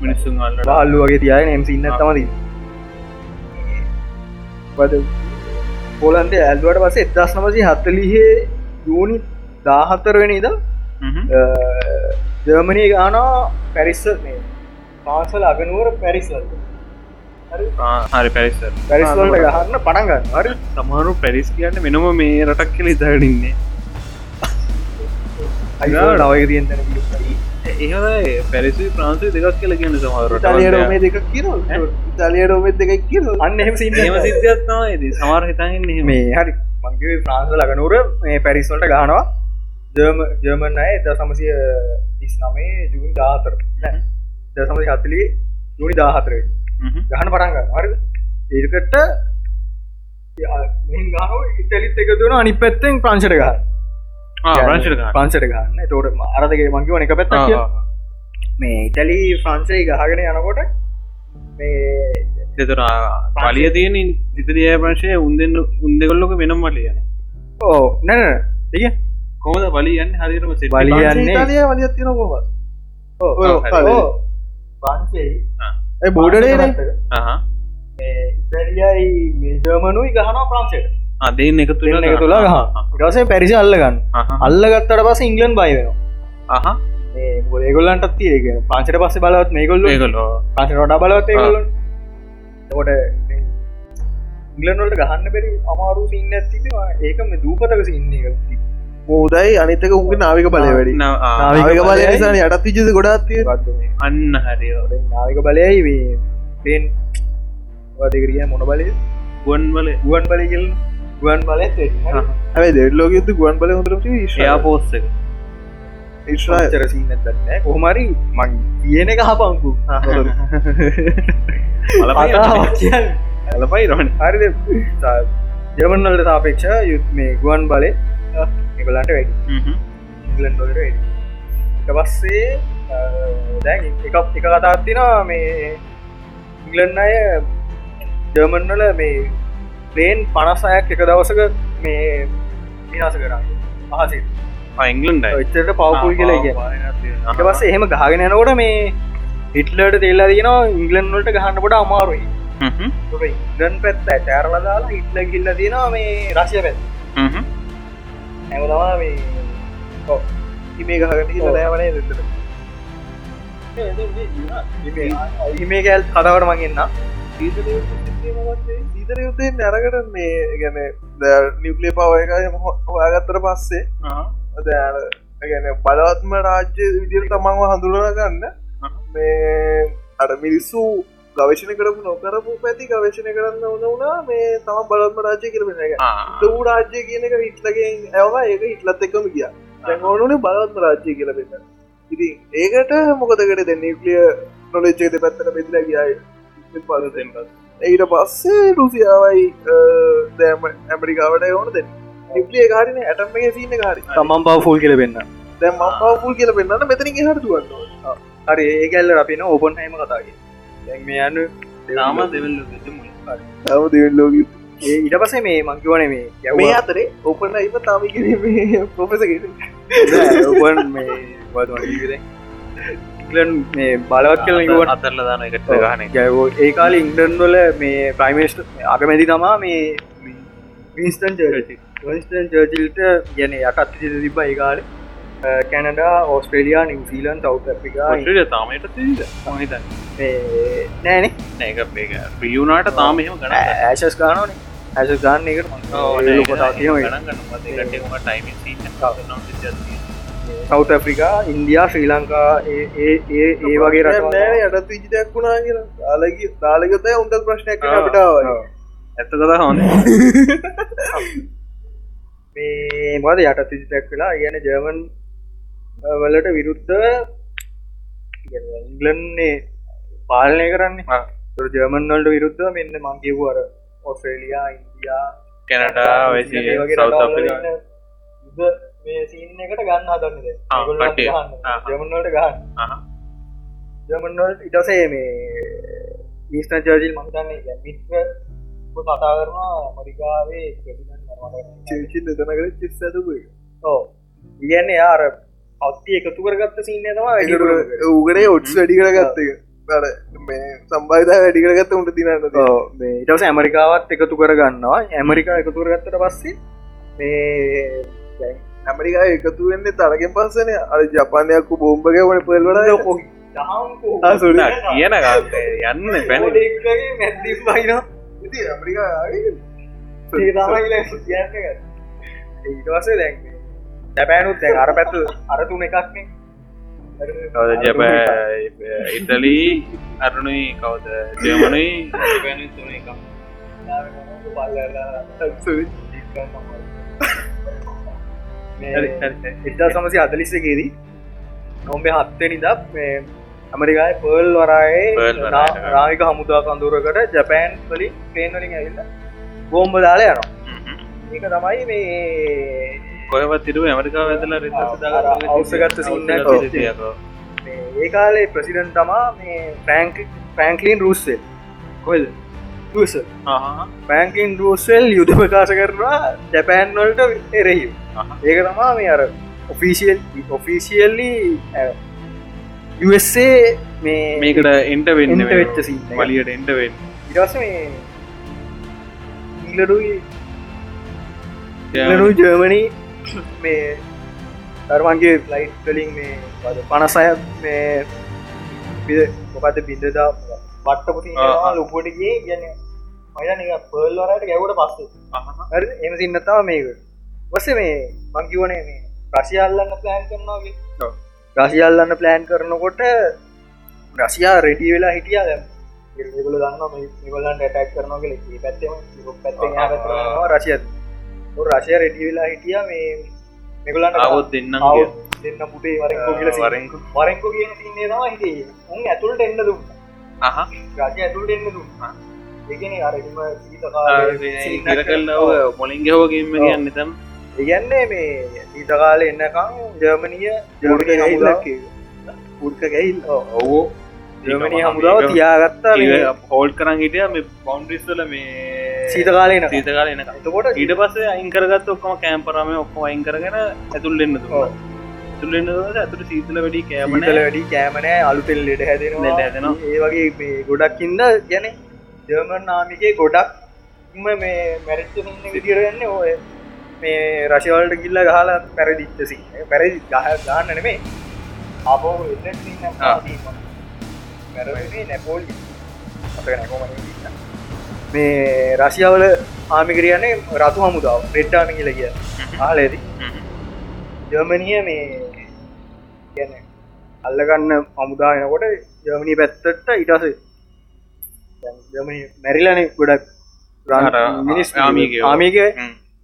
මිනිස්සුන් හල්ලු වගේ තියන එම ඉන්න තමදී පද පෝලන්ද ඇල්ුවට පස එදස් නමසි හත්තලිහේ යූනි දාහත්තරවෙන ඉද ජර්මනී ගානා පැරිස්ස පාසල් අගනුවර පැරිස්වල්ද හරි. පැරිසර් පැරිස්වල්ට ගහන්න පටන්ගන්න හරි. සමාරු පැරිස් කියන්න මෙනම මේ රටක් කියල ඉතරටින්නේ අයිවා නවගරියෙන් තැන ඒ පැරිසි ප්‍රාන්සය දෙකක් කියල කියන්න සමහරට ඉතාලියරෝමේ දෙක කියන ඉතාලියරෝමේ දෙක කියන අන්න එහෙම සින්න ඒම සිද්ධත්නාවේද සමර හිතන්න මේ හරි. මංගේ ෆ්‍රාන්ස ලගනුවර මේ පැරිස්වලට ගහනවා. ජර්ම ජර්මන් අය ද සමසය තිස් නමේ ජුනි දාහතර ද සමසි හත්ලි ජුනි දාහතරේ ගහන පටන්ගන්න හරි ඒකට ගාන ඉතලිත් එක තුන අනි පැත්තෙන් ප්‍රංශට ගහ ප්‍රංශට ප්‍රංශට ගන්න තෝට අරදගේ මංකිවන එක පැත්ත කිය මේ ඉතලි ෆ්‍රන්සේ ගහගෙන යනකොට මේ දෙතර පලිය තියෙන ඉතිරිය ප්‍රංශය උන්දෙන් උන්දෙකොල්ලොක වෙනම් වලියන ඕ නැන තිය කොමද වලියන්න හරිරම සෙ වලිය යන්නේ? ඉතාලිය වලියත් තින කොම පන්සේ බෝඩරේ ඉතරියයි මේජර්මනුයි ගහන ප්‍රංශයට. අදෙන් එක තුළ එක තුලා ගහ ඉටසේ පැරිසි අල්ලගන්න. අල්ලගත්තට පස ඉංගලන් බයි වෙනවා. අහ ඒගොල්ලන්ට තියක පංචට පස්ස බලවත් මේගොල්ල. ඒකොල්ලෝ පස රොඩ බලවත් ඒගොල්ල. කොට ඉංගලන්වලට ගහන්න බැරි අමාරු සින්න ඇතිවා ඒකම දූපතක සින්න මෝදයි අනිතක උගේ නාවික බලය වැඩි. නාවික බලය නිසා යටත් විජද ගොඩාත්තිය අන්න හරිෝ නාවික බලයයි වේ පෙන් වදකරිය මොන බලය? ගුවන් වල ගුවන් බලගල් ගුවන් බලය ඇයි දෙඩ්ලෝක යුතු ගුවන් බල හොඳර ෂයා පෝස්ස සින්න දන්න කොහමරි මං කියන එක හපංකු කියන්න. ඇලපයි රොන් හරිද? ජර්මන්වලට සාපේක්ෂ යුත් මේ ගුවන් බලය එකොලන්ට වැඩි එක පස්සේ දැන් එක එක කතාත්තිනවා මේ ඉංගලන්න අය ජර්මන්වල මේ ප්ලේන් පනසායක් එක දවසක මේ විනාස කරන්න පහසේ. ඉංගලන්ඩ එච්චට පවපුල් කියලා කිය. පස්සේ එහෙම ගහගෙන යනකොට මේ හිටලට තෙල්ලා තියෙනවා ඉංගලන්වලට ගහන්නකොට අමාරුයි. ඉගන් පැත්ත ඇටෑරල දාලා හිටල ගිල්ල තියෙනවා මේ රශය පැත් ඇමතවා මේ ඉමේ ගහගට ලෑවනේ දෙතට ඉමේ කෑල් කදවට මගන්න සීතර යුත්තේ නැරකට මේ ගැන නිියවලේ පවයකය හොයාගත්තර පස්සේ ගැන බලවත්ම රාජ්‍ය විදිර තමන්ව හඳුරන ගන්න. මේ අඩ මිනිස්සු ගවේශන කරපු නොකරපු පැති ගවේශණය කරන්න ඕන වුණා. මේ තම බලත්ම රාජ්‍ය කරපෙන එක. රාජ්‍ය කියන එක හිටලගේ ඇවා ඒක හිටලත් එක්කම ගිය. ඕනුනේ බලත්ම රාජ්‍ය කියල පෙන්න ඉති ඒකට මොකදකට දැ නිියකලිය නොලෙච්චේත පැත්තට බෙදල ගියයි පලතෙන් ඊට පස්සේ රුසියාවයි දෑම ඇමරිකාවට ඕන දෙන්න. නිිපලිය කාරන ඇටම එක සින්න කාරි තමන් පව ෆුල් කියල පෙන්න්න දැම් මම්පාපුල් කියල පෙන්න්න මෙතනින් හට දුවන්න හරි ඒකැල්ල අපින ඕපන් හම කතාගේ මේ යන්න නාම දෙවල්ල තම දෙවන් ලෝක ඒ ඉට පසේ මේ මංකිවන මේ මේ අතරේ ඔපන ඉම තාම පොපස ඉලන් මේ බලවත් කල ඉුවන් අතරල දාන එකට ගහන ගැවෝ ඒ කාල ඉන්ඩන් වල මේ ප්‍රයිමේස්ට අගමැති තමා මේ විස්ටන් චර්චි වස්ටන් චර්චිල්ට ගැන යටත් තිබ ඒකාල කැනඩා ඕස්ට්‍රේලයා නිවසීලන් සෞ් අපිකා තාමයට මහිතන්න නෑන. ඒක ප්‍රියුනාට තාම එහෙම ගන ඇශස් ගානනේ ඇස ගන්න එකට සෞ් අප්‍රිකා ඉන්දයා ශ්‍රී ලංකා ඒ ඒ වගේ රට යට විජිතයක් වුණා කියලා. දාලග දාලගත උන්ට ප්‍රශ්නයක් අපිටාව ඇත්ත කතා හොන. මේ මද යට තිජිතැක් වෙලා කියන ජර්මන් වලට විරුද්ධ ඉංගලන්නේ පාලනය කරන්නේ? ජර්මන් වලට විරුද්ධ මෙන්න මංකිවූ අර ඔස්ට්‍රේලියයා ඉන්දයා යුද මේ සීන් එකට ගන්න හදන්නද ජමන්වලට ගන්න ජමන්වලට ඉටසේ මේ ඊස්න චර්ජිල් මහිතන්නේ මිත්‍ර කතා කරනවා මරිකාවේ දෙතනකට චිස් ඇතුක ඕ ඉගන්නේ යාර අත්ති එකතු කරගත්ත සින්න තම උගනේ ඔට්ස් වැඩි කරගත්තක සම්බයිධ වැඩි කරගත්ත උට තිනන්න ඉටස ඇමරිකාවත් එකතු කරගන්නවා. ඇමරිකා එකතු කරගත්තට පස්සේ මේ ඇමරිකා එකතු වෙන්නේ තරගෙන් පස්සන. අර ජපානයක්කු බෝම්භග වන පෙල්වල සුන කියන යන්න පැන ඇමරිකා ඊටවසේ දැන් ජැපෑනුත් දැන් අර පැත්තු අරතුන එකක්නේ ජප ඉටලී අරුණුයි කවද? එක එදා සමසි අදලිස්සකේදී නොම්බේ හත්තනි දක් මේ ඇමරිකායි පර්ල් වරයේ. රාමික හමුදා කඳුරකට ජැපෑන් වලින් පේන්වලින් ඇවිල්ල බෝම්බ දාලා යනවා. ඒක තමයි මේ කොයවත් තිරුව ඇමරිකා රිත අවසගත්ත සින්න ඒ කාලේ ප්‍රසිඩන් තමා මේ පැංක් පැංකලින් රුස්සෙල් කොයිද පැංකින් රුස්සෙල් යුද ප්‍රකාශ කරනවා ජැපෑන් වලට එරෙහි. ඒක තමා මේ අර ඔෆිසිියල් ඔෆිසිියල්ලි USA මේ මේකට එන්ට වෙන්න වෙච්ච වලියට එන්ට වෙන්න. ඉරස මේ ඉලඩුයි ඉලඩු ජර්මණී මේ ධර්මන්ගේ ලයිට් කලින් මේ පනසය මේ මොකද බිඳදා වට්ටපති ආ. ලොකුවටගේ ගැන මයන පර්ල් වරට ගැවට පස්සේ. එම සින්නතාව මේක. වස මේ මංකිවනේ මේ රශියල්ලන්න ප්ලෑන් කරනවාගේ ඔව්. රශියල්ලන්න ප්ලෑන් කරනකොට රශයා රෙඩි වෙලා හිටියා දැම් ගල දන්න නිවලන් ටැක් කරනගේ පැත්තම පැත්ත රශය රශය රෙඩි වෙලා හිටිය මේ මෙගලන්න අවුත් දෙන්න දෙන්න පුටේ වරෙන්කෝ කියල වරෙන්කු. වරෙන්කෝ කියන සින්නේ තම හිටේ උන් ඇතුළට එන්න දුන්න. අහ. රජය ඇතුළට එන්න දුන්නා. ඒගෙන අරම ඉර කල්ලාව මොලින්ග හෝගේම කියන්න තම් ඉගන්නේ මේ ඊට කාල එන්නකම් ජර්මනිය ජර්මනය හමුදාව. පුර්ක ගැයිල් ඔවෝ. ජර්මනය හමුදාව තියාගත්තා මේ හෝල් කරන් හිටිය මේ පවන්ඩිස්වල මේ සීත කාලයන සීතකාල එන එතකොට ඊට පස්සේ අයිංකරගත් ඔක්කොම කෑම්පරම ඔක්කොම අයින් කරගෙන ඇතුල්ලෙන්න තුළෙන්න ඇතුට සීතල වැඩි කෑමන වැඩි කෑමනෑ අලුතෙල් ලෙඩ හැදෙනවා. ලෙඩ හැදෙනවා. ඒ වගේ මේ ගොඩක්කින්ද ගැන ජර්මන් නාමිකේ ගොඩක් මේ මැරිච්ච විදිරන්න ඔය මේ රශවල්ට ගිල්ල ගහලා පැරදිච්චසි පැරදි ගහ ගන්න නෙමේ අපෝ ආ. පැරේ නැපෝල් මේ රශියාවල ආමිකරියන්නේ රතු හමුදාව රෙට්ටාමි කියල කිය ආලේදී ජර්මනිය මේ ගැන අල්ලගන්න අමුදායනකොට ජර්මනී පැත්තට ඉටස මැරිලන ගොඩක් මිනිස්. ආමික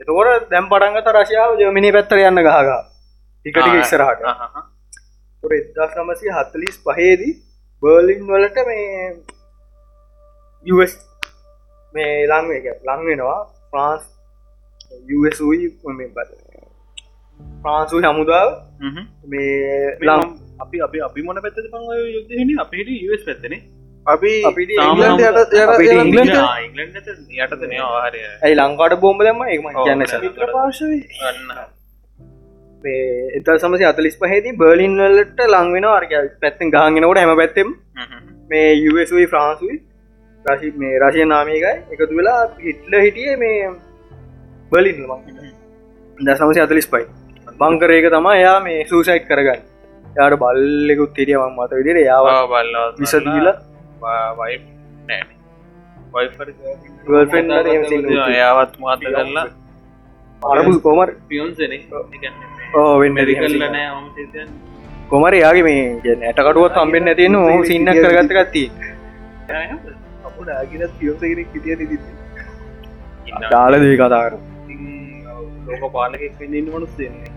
එතකොට දැම් පටන්ගත රශාව ජර්මිනි පැත්තර යන්න ගහග ටිකටික ඉස්සරහට. එදස් නමසි හත්තලිස් පහේදී බර්ලින් වලට මේ මේ ලං එක ලං වෙනවා. ෆ්‍රාන්ස් USයි බද ෆ්‍රාන්සු හමුදාව. මේ ලම් අපි අපි අපි මොන පැත්ත පං යුද්ධන අපිට ස් පැත්තන. අපි ඇයි ලංකාට බෝම්බ දෙම ඔව්, කියන්න එත සමසි අතලිස් පහේදී බර්ලින් වලට ලංවෙන අර්ග පැත්තෙන් ගහන්ගෙනකොට හැම පැත්තෙම මේ යුසුයි ෆ්‍රාන්සුයි රශි මේ රශය නාමයකයි එකතු වෙලා හිටල හිටිය මේ බලින් දසමසි අතලිස් පයි බංකරේක තමා එයා මේ සූසයිට් කරගන්න. යාට බල්ලෙකුත් තිරියවන් මත විදිර යාව බල්ල විසදීල. යාවත් මාත කරලා. අරපු කොමර. පියන්සන ඕ වෙන්න කොමර යාගේ මේ ඇටකටුවත් අම්බෙන් ඇතින හෝ සින්න කරගත්ත ගත්ති අපට ආගිනත් පියෝසගෙන කිටිය නිදි දාල දේ කතාර ලෝක පාලකෙක් වෙන්න මනුස්සෙන්නේ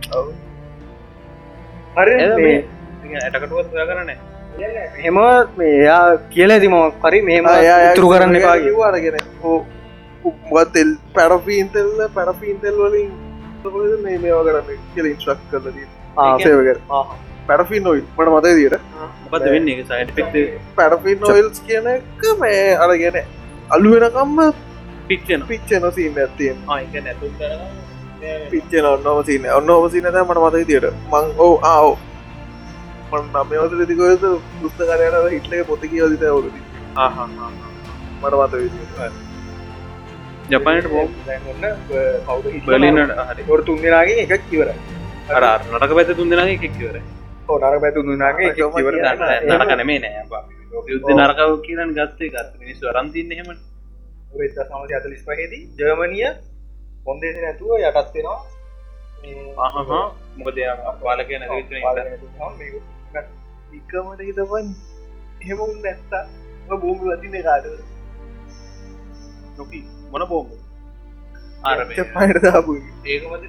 හරි. ඇටකටුවත් කරන හෙම එයා කියල ඇති මොක් කරි මෙහෙම තුරු කරන්න එපාගේ වාරගෙන උත්ෙල් පැරෆීන්තෙල්ල පැරෆීන්තෙල් වලින්. මේ මේවා කරන්න? කියල ඉන්ස්්‍රක් කරලදී ආසේවක පැරෆින් නොයි මට මතයි දිට මොකද වෙන්න පෙක්ට පැරෆින් නොයිල්ස් කියන එක මේ අරගෙන අලු වෙනකම්ම පිච්චන පිච්චන සීන නැතු පිච්චන ඔන්නම සින ඔන්න ඔබසිනත මට මත තියට මං ඕ ආෝ මන් නමවත තිකොද පුස්තකරයට හිටලක පොත කියවදිත ඔලද මට මත විදියට ජපනට බෝ කවුද බලිනට හරි. තුන්දෙනගේ එකක් කිවර අර නටක පැත තුන් දෙනගේ කෙක්වර ඕනර පැතු දුනාගේ කිවර නරකනමේ නෑ. යුද්ධ නරකව කියරන් ගත්තේ ගත් මිනිස් වරන්තින්න හෙම සමති අතලිස් පහෙදී ජර්මනිය හොන්දේස නැතුව යටත්වෙනවා මොකද පාලක නැ. ඉක්කමට හිතපන්. එහෙමුන් නැත්තා බූමි වතින කාට නොකි මොන බෝම ආර පයට දාපු ඒක මත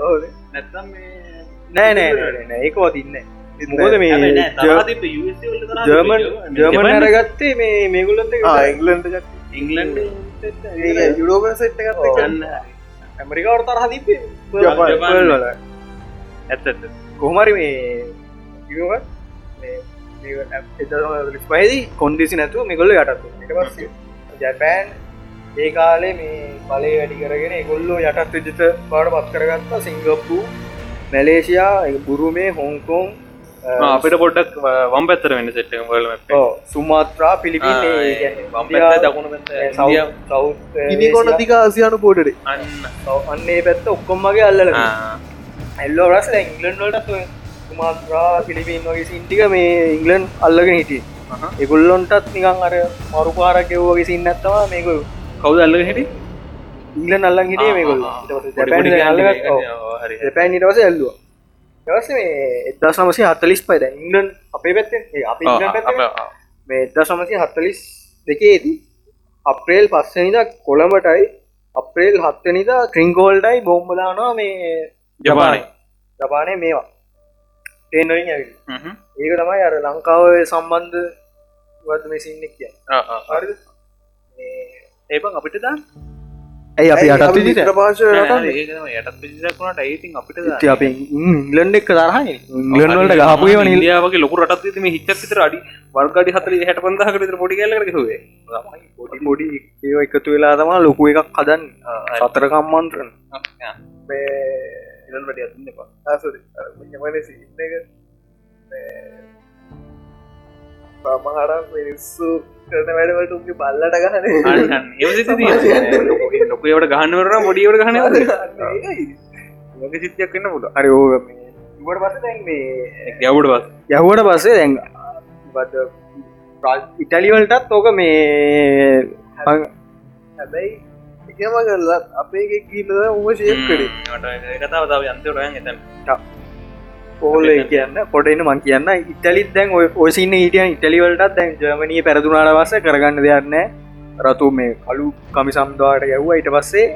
ඕන නැත්තම් නෑ නෑ නෑ ඒක වතින්න මොකද මේ ජර්මන් ජර්මන් අරගත්තේ මේ මේගුලන්ට ඉංගලන්ට ඉංගලන්ඩ යුරෝප සෙට් ගන්න ඇමරිකාවට තිබේ ජපාන්. වල. ඇත්තට කොහමරි මේ පයිදි කොන්දිසි නැතුව මෙගොල්ල යටත් පස්සේ ජැපෑන් ඒ කාලේ මේ බලය වැඩි කරගෙන ගොල්ලෝ යටත් විජිත බාට පත් කරගත්තා. සිංගප්පු මැලේසියා බුරුමේ හොංකෝන් අපිට පොඩ්ඩක් වම් පැත්තර වෙන්න සෙට් වල සුමාත්‍රා පිලිපින් ඉනිකොන තික ආසියානු පෝටට අන්න අන්නේ පැත්ත ඔක්කොම්මගේ අල්ලල ඇල්ලෝ රස් ඉංගලන්ඩෝට සුමාත්‍රා පිලිපින් වගේ සින්ටික මේ ඉංගලන් අල්ලගෙන හිටිය එගුල්ලොන්ටත් නිකන් අර මරුපාරකෙව්වගේ සින්න ඇත්තවා මේක කවුද අල්ල හිටි ඉංගලන් අල්ලන් හිටිය මේගොල් ජැපෑන් නිටවස ඇල්ලුව. දවස මේ එදදා සමසය හත්තලිස් පයිද ඉංගලන් අපේ පැත්තේ අප මේ එදදා සමසය හත්තලිස් දෙකේදී අප්‍රේල් පස්සනිද කොළඹටයි අප්‍රේල් හත්තනිද ක්‍රිංගෝල්ඩයි බෝම්බලානවා මේ ජපානය ජපානය මේවා. තේනොයින් ඇවිල් ඒක තමයි අර ලංකාව සම්බන්ධ වද මේ සින්නෙක් කිය ඒබන් අපිට දා ඇයි අපි අටත් විදිට ප්‍රපාශ යටත් පිසිකුණට ඇයිතින් අපිට අප ඉංගලන්ඩ එක් තරහයි. ඉංගලන්වලට ගහපුයව නිල් ඉන්දියාවගේ ලොකු රටත් මේ හිච්චත්තර අඩි වර්ගඩි හතර හට පන්දහකට පොඩි කල්ලට හුවේ පොඩි පොඩි ඒ එකතු වෙලා තමා ලොකු එකක් හදන් සතර කම්මන්ත්‍රන ඉරන් වැඩි අතුන්න පා ආසරි මන සින්න එක පමහර මිනිස්සු කරන වැඩවට උගේ බල්ලට ගහන ලොකවට ගහන්නවර මොඩියට ගහන සිතියක් කන්න පුට අරි ඕ ගැවුඩ පස් යහුවට පස්සේ දැන් ඉටලිවලටත් ඕක මේ හැබැයි එකම කරලත් අපේ කියීනද උම ශේප් කරේ. කතාව තාව අන්තරයන් පෝල කියන්න පොටන්න මං කියන්න. ඉටලිත් දැන් ඔසින්න හිටියන් ඉටලිවලටත් දැන් ජර්මණී පැරදුනාට වස කරගන්න දෙයන්න රතු මේ කලු කමි සම්දවාට ගැව්වා ඊට පස්සේ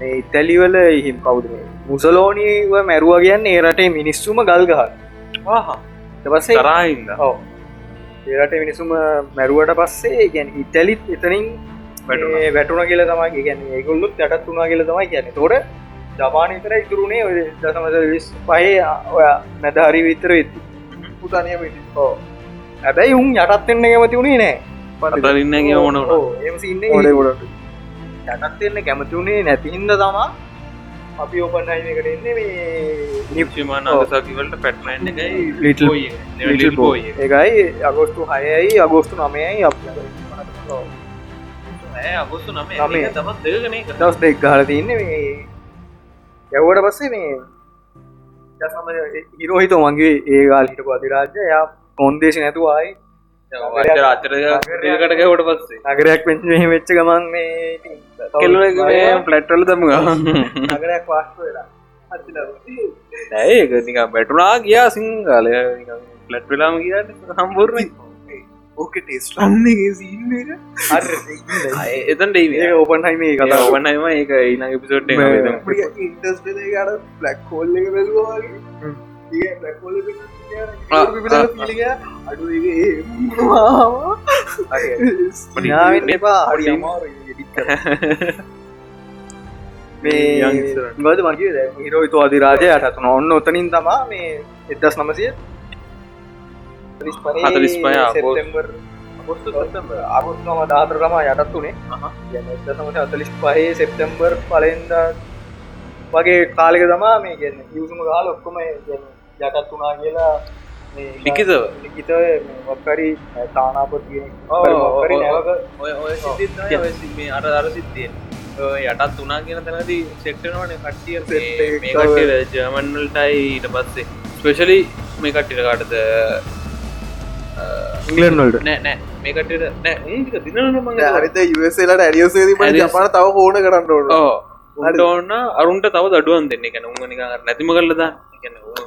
මේ ඉතැලිවල හිම් කවුද මුසලෝනීව මැරුව කියන්න ඒ රටේ මිනිස්සුම ගල් ගහ පස්සේ කරයින්න ඔව. ඒරට මිනිසුම මැරුවට පස්සේ ගැන ඉටලිත් එතනින් වැටුන කියල තමයි ගැන ඒගොල්ලුත් යටත් වුණා කියල තමයි කියන්න. තොට ජපාන විතර ඉතුරුණේ ඔය දසමස විස් පහේ ඔය මැදහරි විතර වෙත්ති පුතානය ඕ හැබැයි උන් යටත්වෙන්න කැමති වුණේ නෑ. පතරන්නගේ ඕන ඉන්න ගොඩට යටත්වෙන්න කැමති වුණේ නැතිහින්ද තමා අපි ඔපන්නයිකට එන්න මේ නිප්සිමාන අසකිවලට පැට්මන් එකයි ලිටල් පෝයි එකයි අගෝස්තු හයයි අගෝස්තු නමයයි අප. අගොස්තු නම නමේ. තමත් දෙගන දස් දෙක් ගහල තින්න මේ යව්වට පස්සේ මේ දසම හිරෝහිත මගේ ඒගල් හිට පතිරාජ්‍ය යා කොන්දේශ නැතුවායි රාතරකට ගැවට පස්සේ. නගරයක් පෙන්ච වෙච්ච ගමන් මේ පලට්ටල තම වාස්තු වෙලා. ඇඒක නික බැටුනා ගියා සිංහලය. පලට් වෙලාම කියට සම්බූර්ණ ඕක ටෙස් රන්නේ සින්න එක. එතන් ඩේ ඕපන් හයිම කතා ඔවන්නම ඒක ඊන පිසෝට් ඉන්ටස් කට බ්ලක් හෝල්ල එක බ්ලක්හෝල අඩු එපා අමාරු මේ ගද මගේ හිරෝයිතු අධිරාජය අටතුන ඔන්න ඔතනින් තමා මේ එදස් නමසය හතලිස් පහ සෙතම්බර් අගුස්තුම දාතරම යටත් වනේ දසමට අතලිස් පහේ සෙප්තම්බර් පලෙන්ද වගේ කාලෙක තමා මේ ගැන යුසුම කාල ඔක්කොම යටත් වනා කියලා ලිකිතව ලිකිත වක්කරි තානාපතිය ඔය ඔය සිද්ධිත් තමයි ඔය සි- මේ අර අර ඔය යටත් වනා කියන තැනදී සෙක්ටනවන කට්ටිය ජර්මන්වල්ටයි ඊට පස්සේ. ස්පෙශලි මේ කට්ටිට කාටද ඉංගලන්වල්ට නෑ නෑ. මේ කට්ටියට නෑ උන්ටික දිනන මඟ හරිත යුසලට ඇඩියෝසේදී පට Adios. ජපාන තව හෝන කරන්න ඕන්න අරුන්ට තව දඩුවන් දෙන්න. උන් නික නැතිම කල්ලද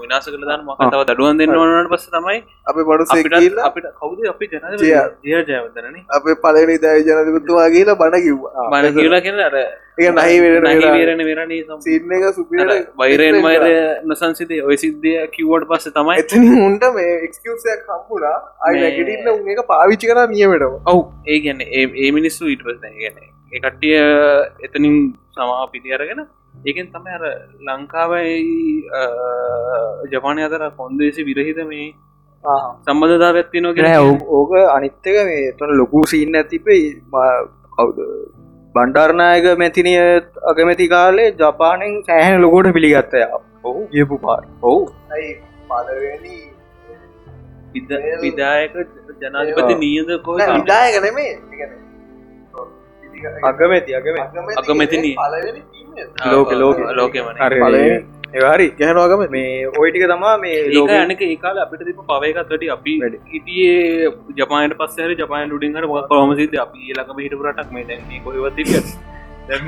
විනාස කලදාන මක තව දඩුවන් දෙන්න ඕනට පස්ස තමයි අප මනුසේ අපිට කවුද අපි ජන ජය. ජය ජයවදනන අපේ පලනි දෑ ජනතකුත්තුවා කියලා බණ කිව්වා. බන කියලා කියන අර ඒ නහි වෙන සම් සින්න එක සුපියට වෛරයෙන් වෛර නොසන්සිතය ඔය සිද්ධිය කිව්වට පස්ස තමයි එතනි උන්ට මේ එක්කසයක් හම්පුලා අයි මේ- නැගටන්න උන් එක පාවිච්චි කර නියමටම. ඔව් ඒ ගැන ඒ මිනිස්සු ඊට පස් ගැන ඒ කට්ටිය එතනින් සමා පිටි අරගෙන ඒකෙන් තමයි අර ලංකාවයි ජපානය අතර කොන්දේසි විරහිත මේ සම්බධතා ඇත්තිනෝ නෑ ඕ- ඕක අනිත්තක මේ තොන ලොකු සින්න ඇතිපේ කවුද? බණ්ඩාර්නායක මැතිනිය අගමැති කාලේ ජපානෙන් සෑහන ලොකෝට පිළිගත්තය ඔහු ගියපු පාර. ඔහු ඇයි පලවෙනි විදායක ජනාධිපති නියද කෝ විදායක නෙමේ අගමැති අගම අගමැතිනි. ලෝක ලෝක. ලෝකමන පළවෙනි. ඒහරි ගැහනවාගම මේ ඔයිටික තමා මේ ලෝක. අනක ඒකාල අපිට තිබ පවයකත්වට අපි. හිටියේ ජපානයට පස්සර ජපාන ඩුඩින්හට කොහමසිද අපි ලකම හිට රටක් මේ. දැන්නේ කොහවත්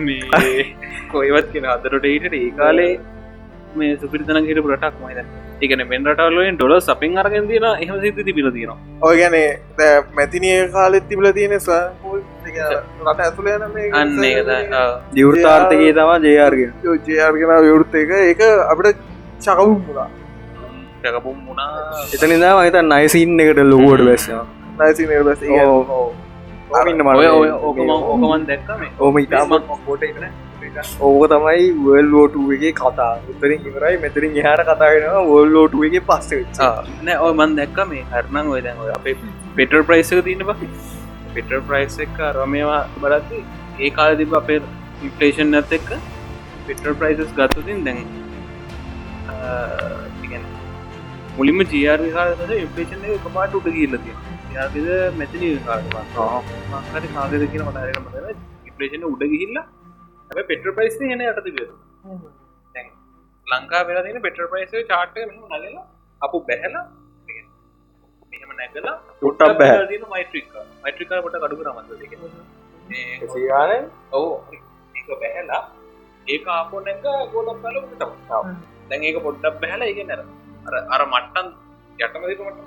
මේ කොයිවත් කියෙන අතරට ඊට ඒ කාලේ මේ සුපිරිතන හිට රටක් මයිද එකන මෙන් රටවලෙන් ඩොල සපින් අරගෙන් තින එහම සිත තිබිල තියෙනවා. ඔය ගැනේ මැතිනිය කාලෙත් තිබල තියෙන ස්වයංපූල් රට ඇතුළ යන මේ අන්න ඒද දිවෘතාර්ථකයේ තමා ජයාර්ගෙන ජයාර්ගෙන විවෘත්ත එක. ඒක අපිට චකවුම් මුලා ටකපුම් මුණා එතනිදා මහිත නයිසින් එකට ලොකුවට බැස්ස නයිසි නිර්ලස් ඉන්න ඔය ඔය ඕකම ඕකමන් දැක්කම ඕම ඉතාම ඕක තමයි වල් ලෝටුවගේ කතා. උතරින් ඉවරයි මෙතරින් එහට කතාගෙනවා වල් ලෝටුවගේ පස්ස නෑ ඔය මන් දැක්ක මේ. හරනං ඔය දැන් ඔය අපේ පෙටර් ප්‍රයිස්සක තියන්න බ පෙටර් ප්‍රයිස් එක රමේවා බලත්ති ඒ කාල තිබ අපේ ඉන්පලේෂන් නැත් එක්ක පෙටර් ප්‍රයිසස් ගත්තතින් දැන් මුලින්ම ජර් කාලද ඉන්පලේෂන් එක කපාට උට කියල්ලති යාද මැතින මහරි කාගද කියන මටරන මතර ඉපලේෂන උඩ ගිහිල්ල ඇ පෙටර් ප්‍රයිස් හෙන යටති දැන් ලංකා වෙලා තින පෙටර් ප්‍රයිස් චාට්ක නලලා අපපු බැහලා මෙහම නැගලා ටක් බැහ මයිට්‍රික මයිට්‍රික පොට කඩු රමත සිගාන ඔවු. ඒක බැහැලා. ඒක ආපෝ නැක ගොඩක් කලට දැන් ඒක පොඩ්ඩක් බැහලා ඒක නැර අර අර මට්ටන් යටමදික මට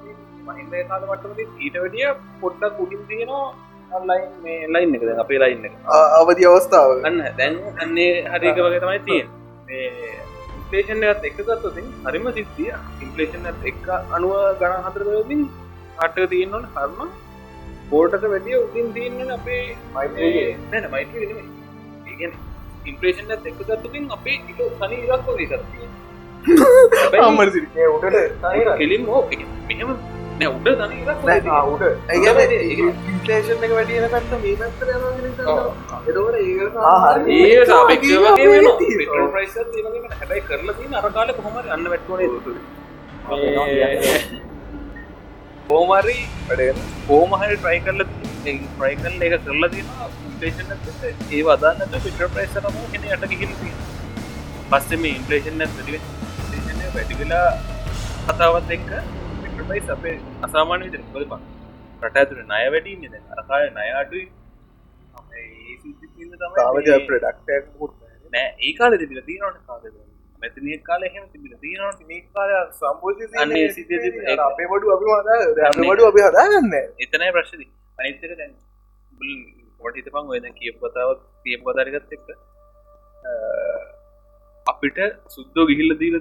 මහින්ද කාල මට්ටමති ඊට වැඩිය පොඩ්ඩක් කුඩින් තියෙනවා ලයින් මේ ලයින් එක දැන් අපේ ලයින් එක. අවධි අවස්ථාව. අන්න දැන් අන්නේ හරික වගේ තමයි තියෙන් ඉන්පලේෂන් එකත් එක ගත්තතින් හරිම සිද්ධිය ඉන්පලේෂන් එක අනුව ගණ හතරදින් අට තියන්නවන හරම බෝටක වැඩිය උතින් තියන්න අපේ නැන මයිට ඒගැන ඉන්පලේෂන් එක් ගත්තතින් අපේ එක සනි ඉරක් වගේ කරතිය අම්මර සිරිකේ උඩට කෙලින් හෝ මෙහම නෑ උඩ ඉන්ටේෂන් එක වැඩියන පැත්ත මේ පැත්තර එතකට ඒ ඒ සාපක්ෂ වගේ වෙන ප්‍රයිස් හැබයි කරලා තින අරකාල කොහොම අන්න වැට්ටුවන හෝමරි හෝමහරි ට්‍රයි කරල ප්‍රයිකල් එක කරලා තින ඒ වදන්නට පිට ප්‍රයිස්සරම කෙන යට කිහිල පස්සේ මේ ඉන්පලේෂන් වැඩිවෙලා කතාවත් එක්ක පිටපයිස් අපේ අසාමාන විදිර කොදපා රට ඇතුර ණය වැඩින්නේ දැන්. අරකාය ප්‍රඩක්ටක් මුත් නෑ ඒ කාල තිබිල තියනට කාද මැතිනිය කාල එහෙම තිබිල තියනට මේ කාල ඒක- අපේ බඩු අපි බඩු අපි හදාගන්න. එතනයි ප්‍රශ්ති අනිත්තක දැන් ොට හිතපන් ඔය දැන් කියප කතාවත් තියප කතාරගත් එක්ක. අපිට සුද්දෝ ගිහිල්ල දීල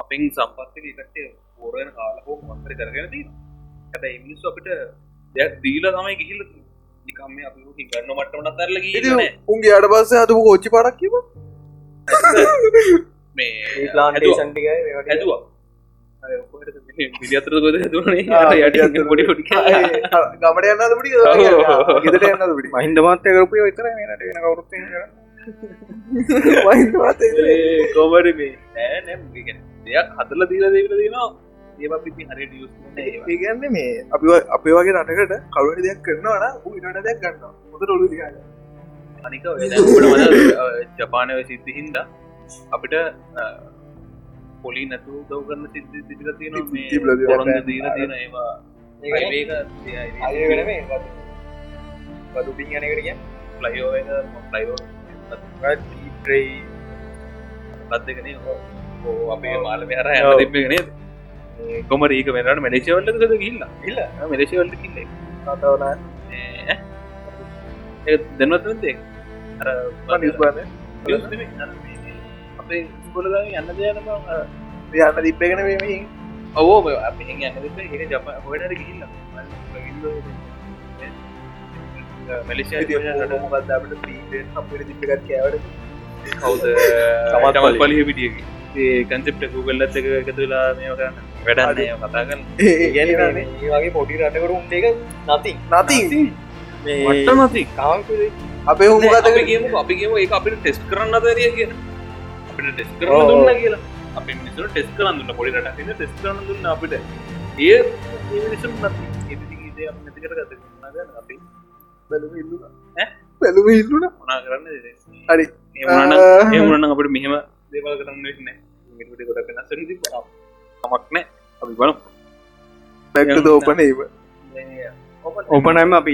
අපෙන් සම්පත්තක එකට පෝරයන කාලහෝ මන්තර කරගෙන දී හැබ ඉමිනිස්සු අපිට දීල තමයි ගිහිල්ල නිකම් මේ අපි ගන්න මට්ටමන තරල ඉති උන්ගේ අඩ පස්ස හතුපු කෝච්චි පඩක් කිව මේ ඇදවා විදිතර ගොද තුනේ යට. පොඩි පොඩි ගමට යන්නද පිටි ඔව්. ගෙදට යන්නද පිටි මහින්ද මාත්‍ය කරපය විතර මේනට වෙන කවරුත් කෝමට මේ නෑනැම් දෙයක් හදල දීල දෙවිල දෙනවා ඒ පිති හරි ියස් ඒගන්න මේ අපි අපේ වගේ රටකට කවුවට දෙයක් කරනවන ඉට දෙයක් ගන්න. හොද ඔලු අනික ජපානය සිද්ධ හින්ද අපිට පොලි නැතු දව කරන්න සිද්ධ ඒවා. වදුපින් යනකට කිය ලයෝ ලයෝ ට්‍රයි ලත්දකන අපේ මාල මෙහර ඇ තිබෙන කොම රීක වෙනට මඩේශවල්ලද ගිල්ල ඉල්ල මඩේශවල්ල කිල්ල අර නිස්බන අපේ ස්කොල යන්න දෙයන යන්න දිප්පගෙන වීම ඔවෝ අප යන්න ජප හොඩට ගිල්ල මැලිෂ මොකද අපට පීට අපට දිප්පකත් කෑවට කවුද තමත් පලිය පිටියකි ඒ කන්සෙප්ට ගුගල්ලත් එක එකතු වෙලා මේ කරන්න වැඩන්න කතාගන්න ගැන ඒ වගේ. පොඩි රටකට උන්ට එක නති නති මට නති අපේ හුමකත අපි කියමු අපි කියමු ඒ අපිට ටෙස්ට කරන්න දරිය කියන අපිට ටෙස්. කරන්න දුන්න කියලා. අපි මිනිසු ටෙස් කරන්න දුන්න පොඩි රට ටෙස් කරන්න දුන්න අපිට. ඒ මිනිසු නැතිකට ගත අපි බැලුම ඉල්ලුන ඈ? බැලුම ඉල්ලුන මොනා කරන්න හරි. ඒමනන්න අපට මෙහෙම දේවල් කරන්න න. මිට කොට වෙනස් තමක් නෑ අපි බල බැක්ට දෝපන ඔපනම අප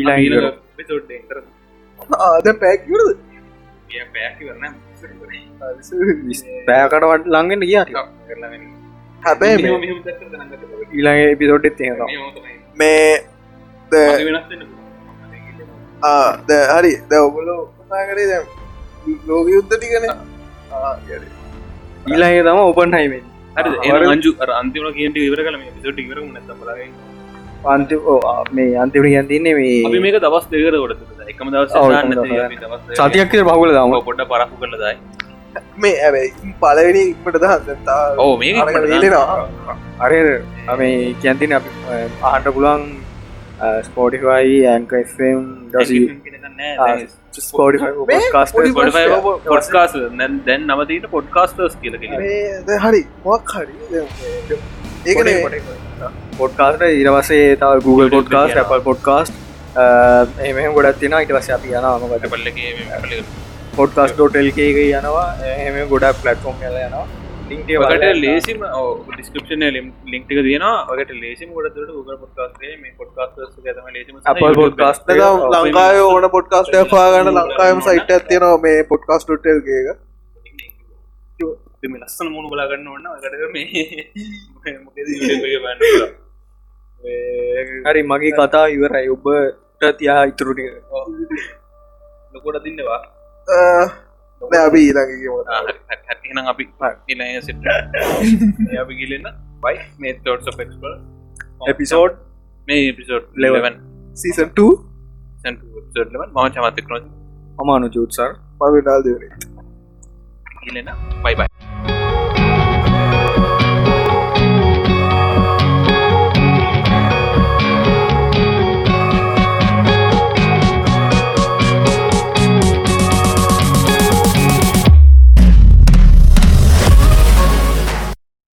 කර ආද පැක්වරද පැයකි වරන්න පෑකට වට ලඟෙන්ට කිය හැබැයි මේ- ඊළඟ එපිසෝට්ත් තියෙන මේ හරි ද ඔගොලෝ කතාකරේ දැ ලෝක යුද්ධ ටිකන. ඊළඟ තම ඔපන් හයිමෙන් හරි. අංජු අන්තිම කියට ඉවර කල පිසෝට් ඉවර අන්ති මේ අන්තිමට ගැන්තින්නේ අපි මේ මේක දවස් දෙකර කොට එකම දවස් ඔව්, එකම දවස්. සතියක් බහුල දම. පොඩ පරක්කු කරල දයි. මේ ඇබයි පලවෙනි ඉක්මට දහත්තා ඕ මේක ේනවා අර මේ කියන්තින අප ආහන්ට පුලුවන් ස්පෝටිෆයි ඇන්කම් ස්පෝටිකාස්ට පොඩ්කාස් දැන් නවතීට පොඩ්කාස්ටර්ස් කියල කිය මේ හරි. මොක් හරි? ඒකන පොඩ්කාස්ට ඉරවසේ තාව Google පොඩ්කාස් Apple පොඩ්කාස්ට එහම ගොඩත් තින ඉට වස අපි යනමකට පල්ලගේ පොඩ්කාස්.ටල්ක යනවා. එහම ගොඩක් පලට්ෆෝම් කල යනවා ලින්ටේ ට ලේසිම ඩිස්කපෂන ලින්ක්ක තියන ඔකට ලේසිම ගොඩට ග පොඩ්කාස්ේ මේ පොඩ්කාස් ම ලේසිම podcast එක ලංකාය ඕන පොඩ්කාස්ට පාගන්න ලංකායම සයිට ඇතියනවා මේ පොඩ්කාස්ටල්ගේ ලස්සන මුණු බලාගන්න ඕන්න කට මේ මොකද හරි මගේ කතා ඉවරයි ඔබට තියා ඉතුරුටික ලොකොට දින්නවා අපි ඊළඟ හැනම් අපි ඉලය සිට අපි ගිලන්න බයි මේ තෝට් පෙක්ස්පල් එපිසෝඩ් මේ පිසෝඩ්. ලෙවන් සීසන්ට ම චමතක නො අමානු ජූත්සර් පවිටල් දෙවනේ ගිලෙන බයි බයි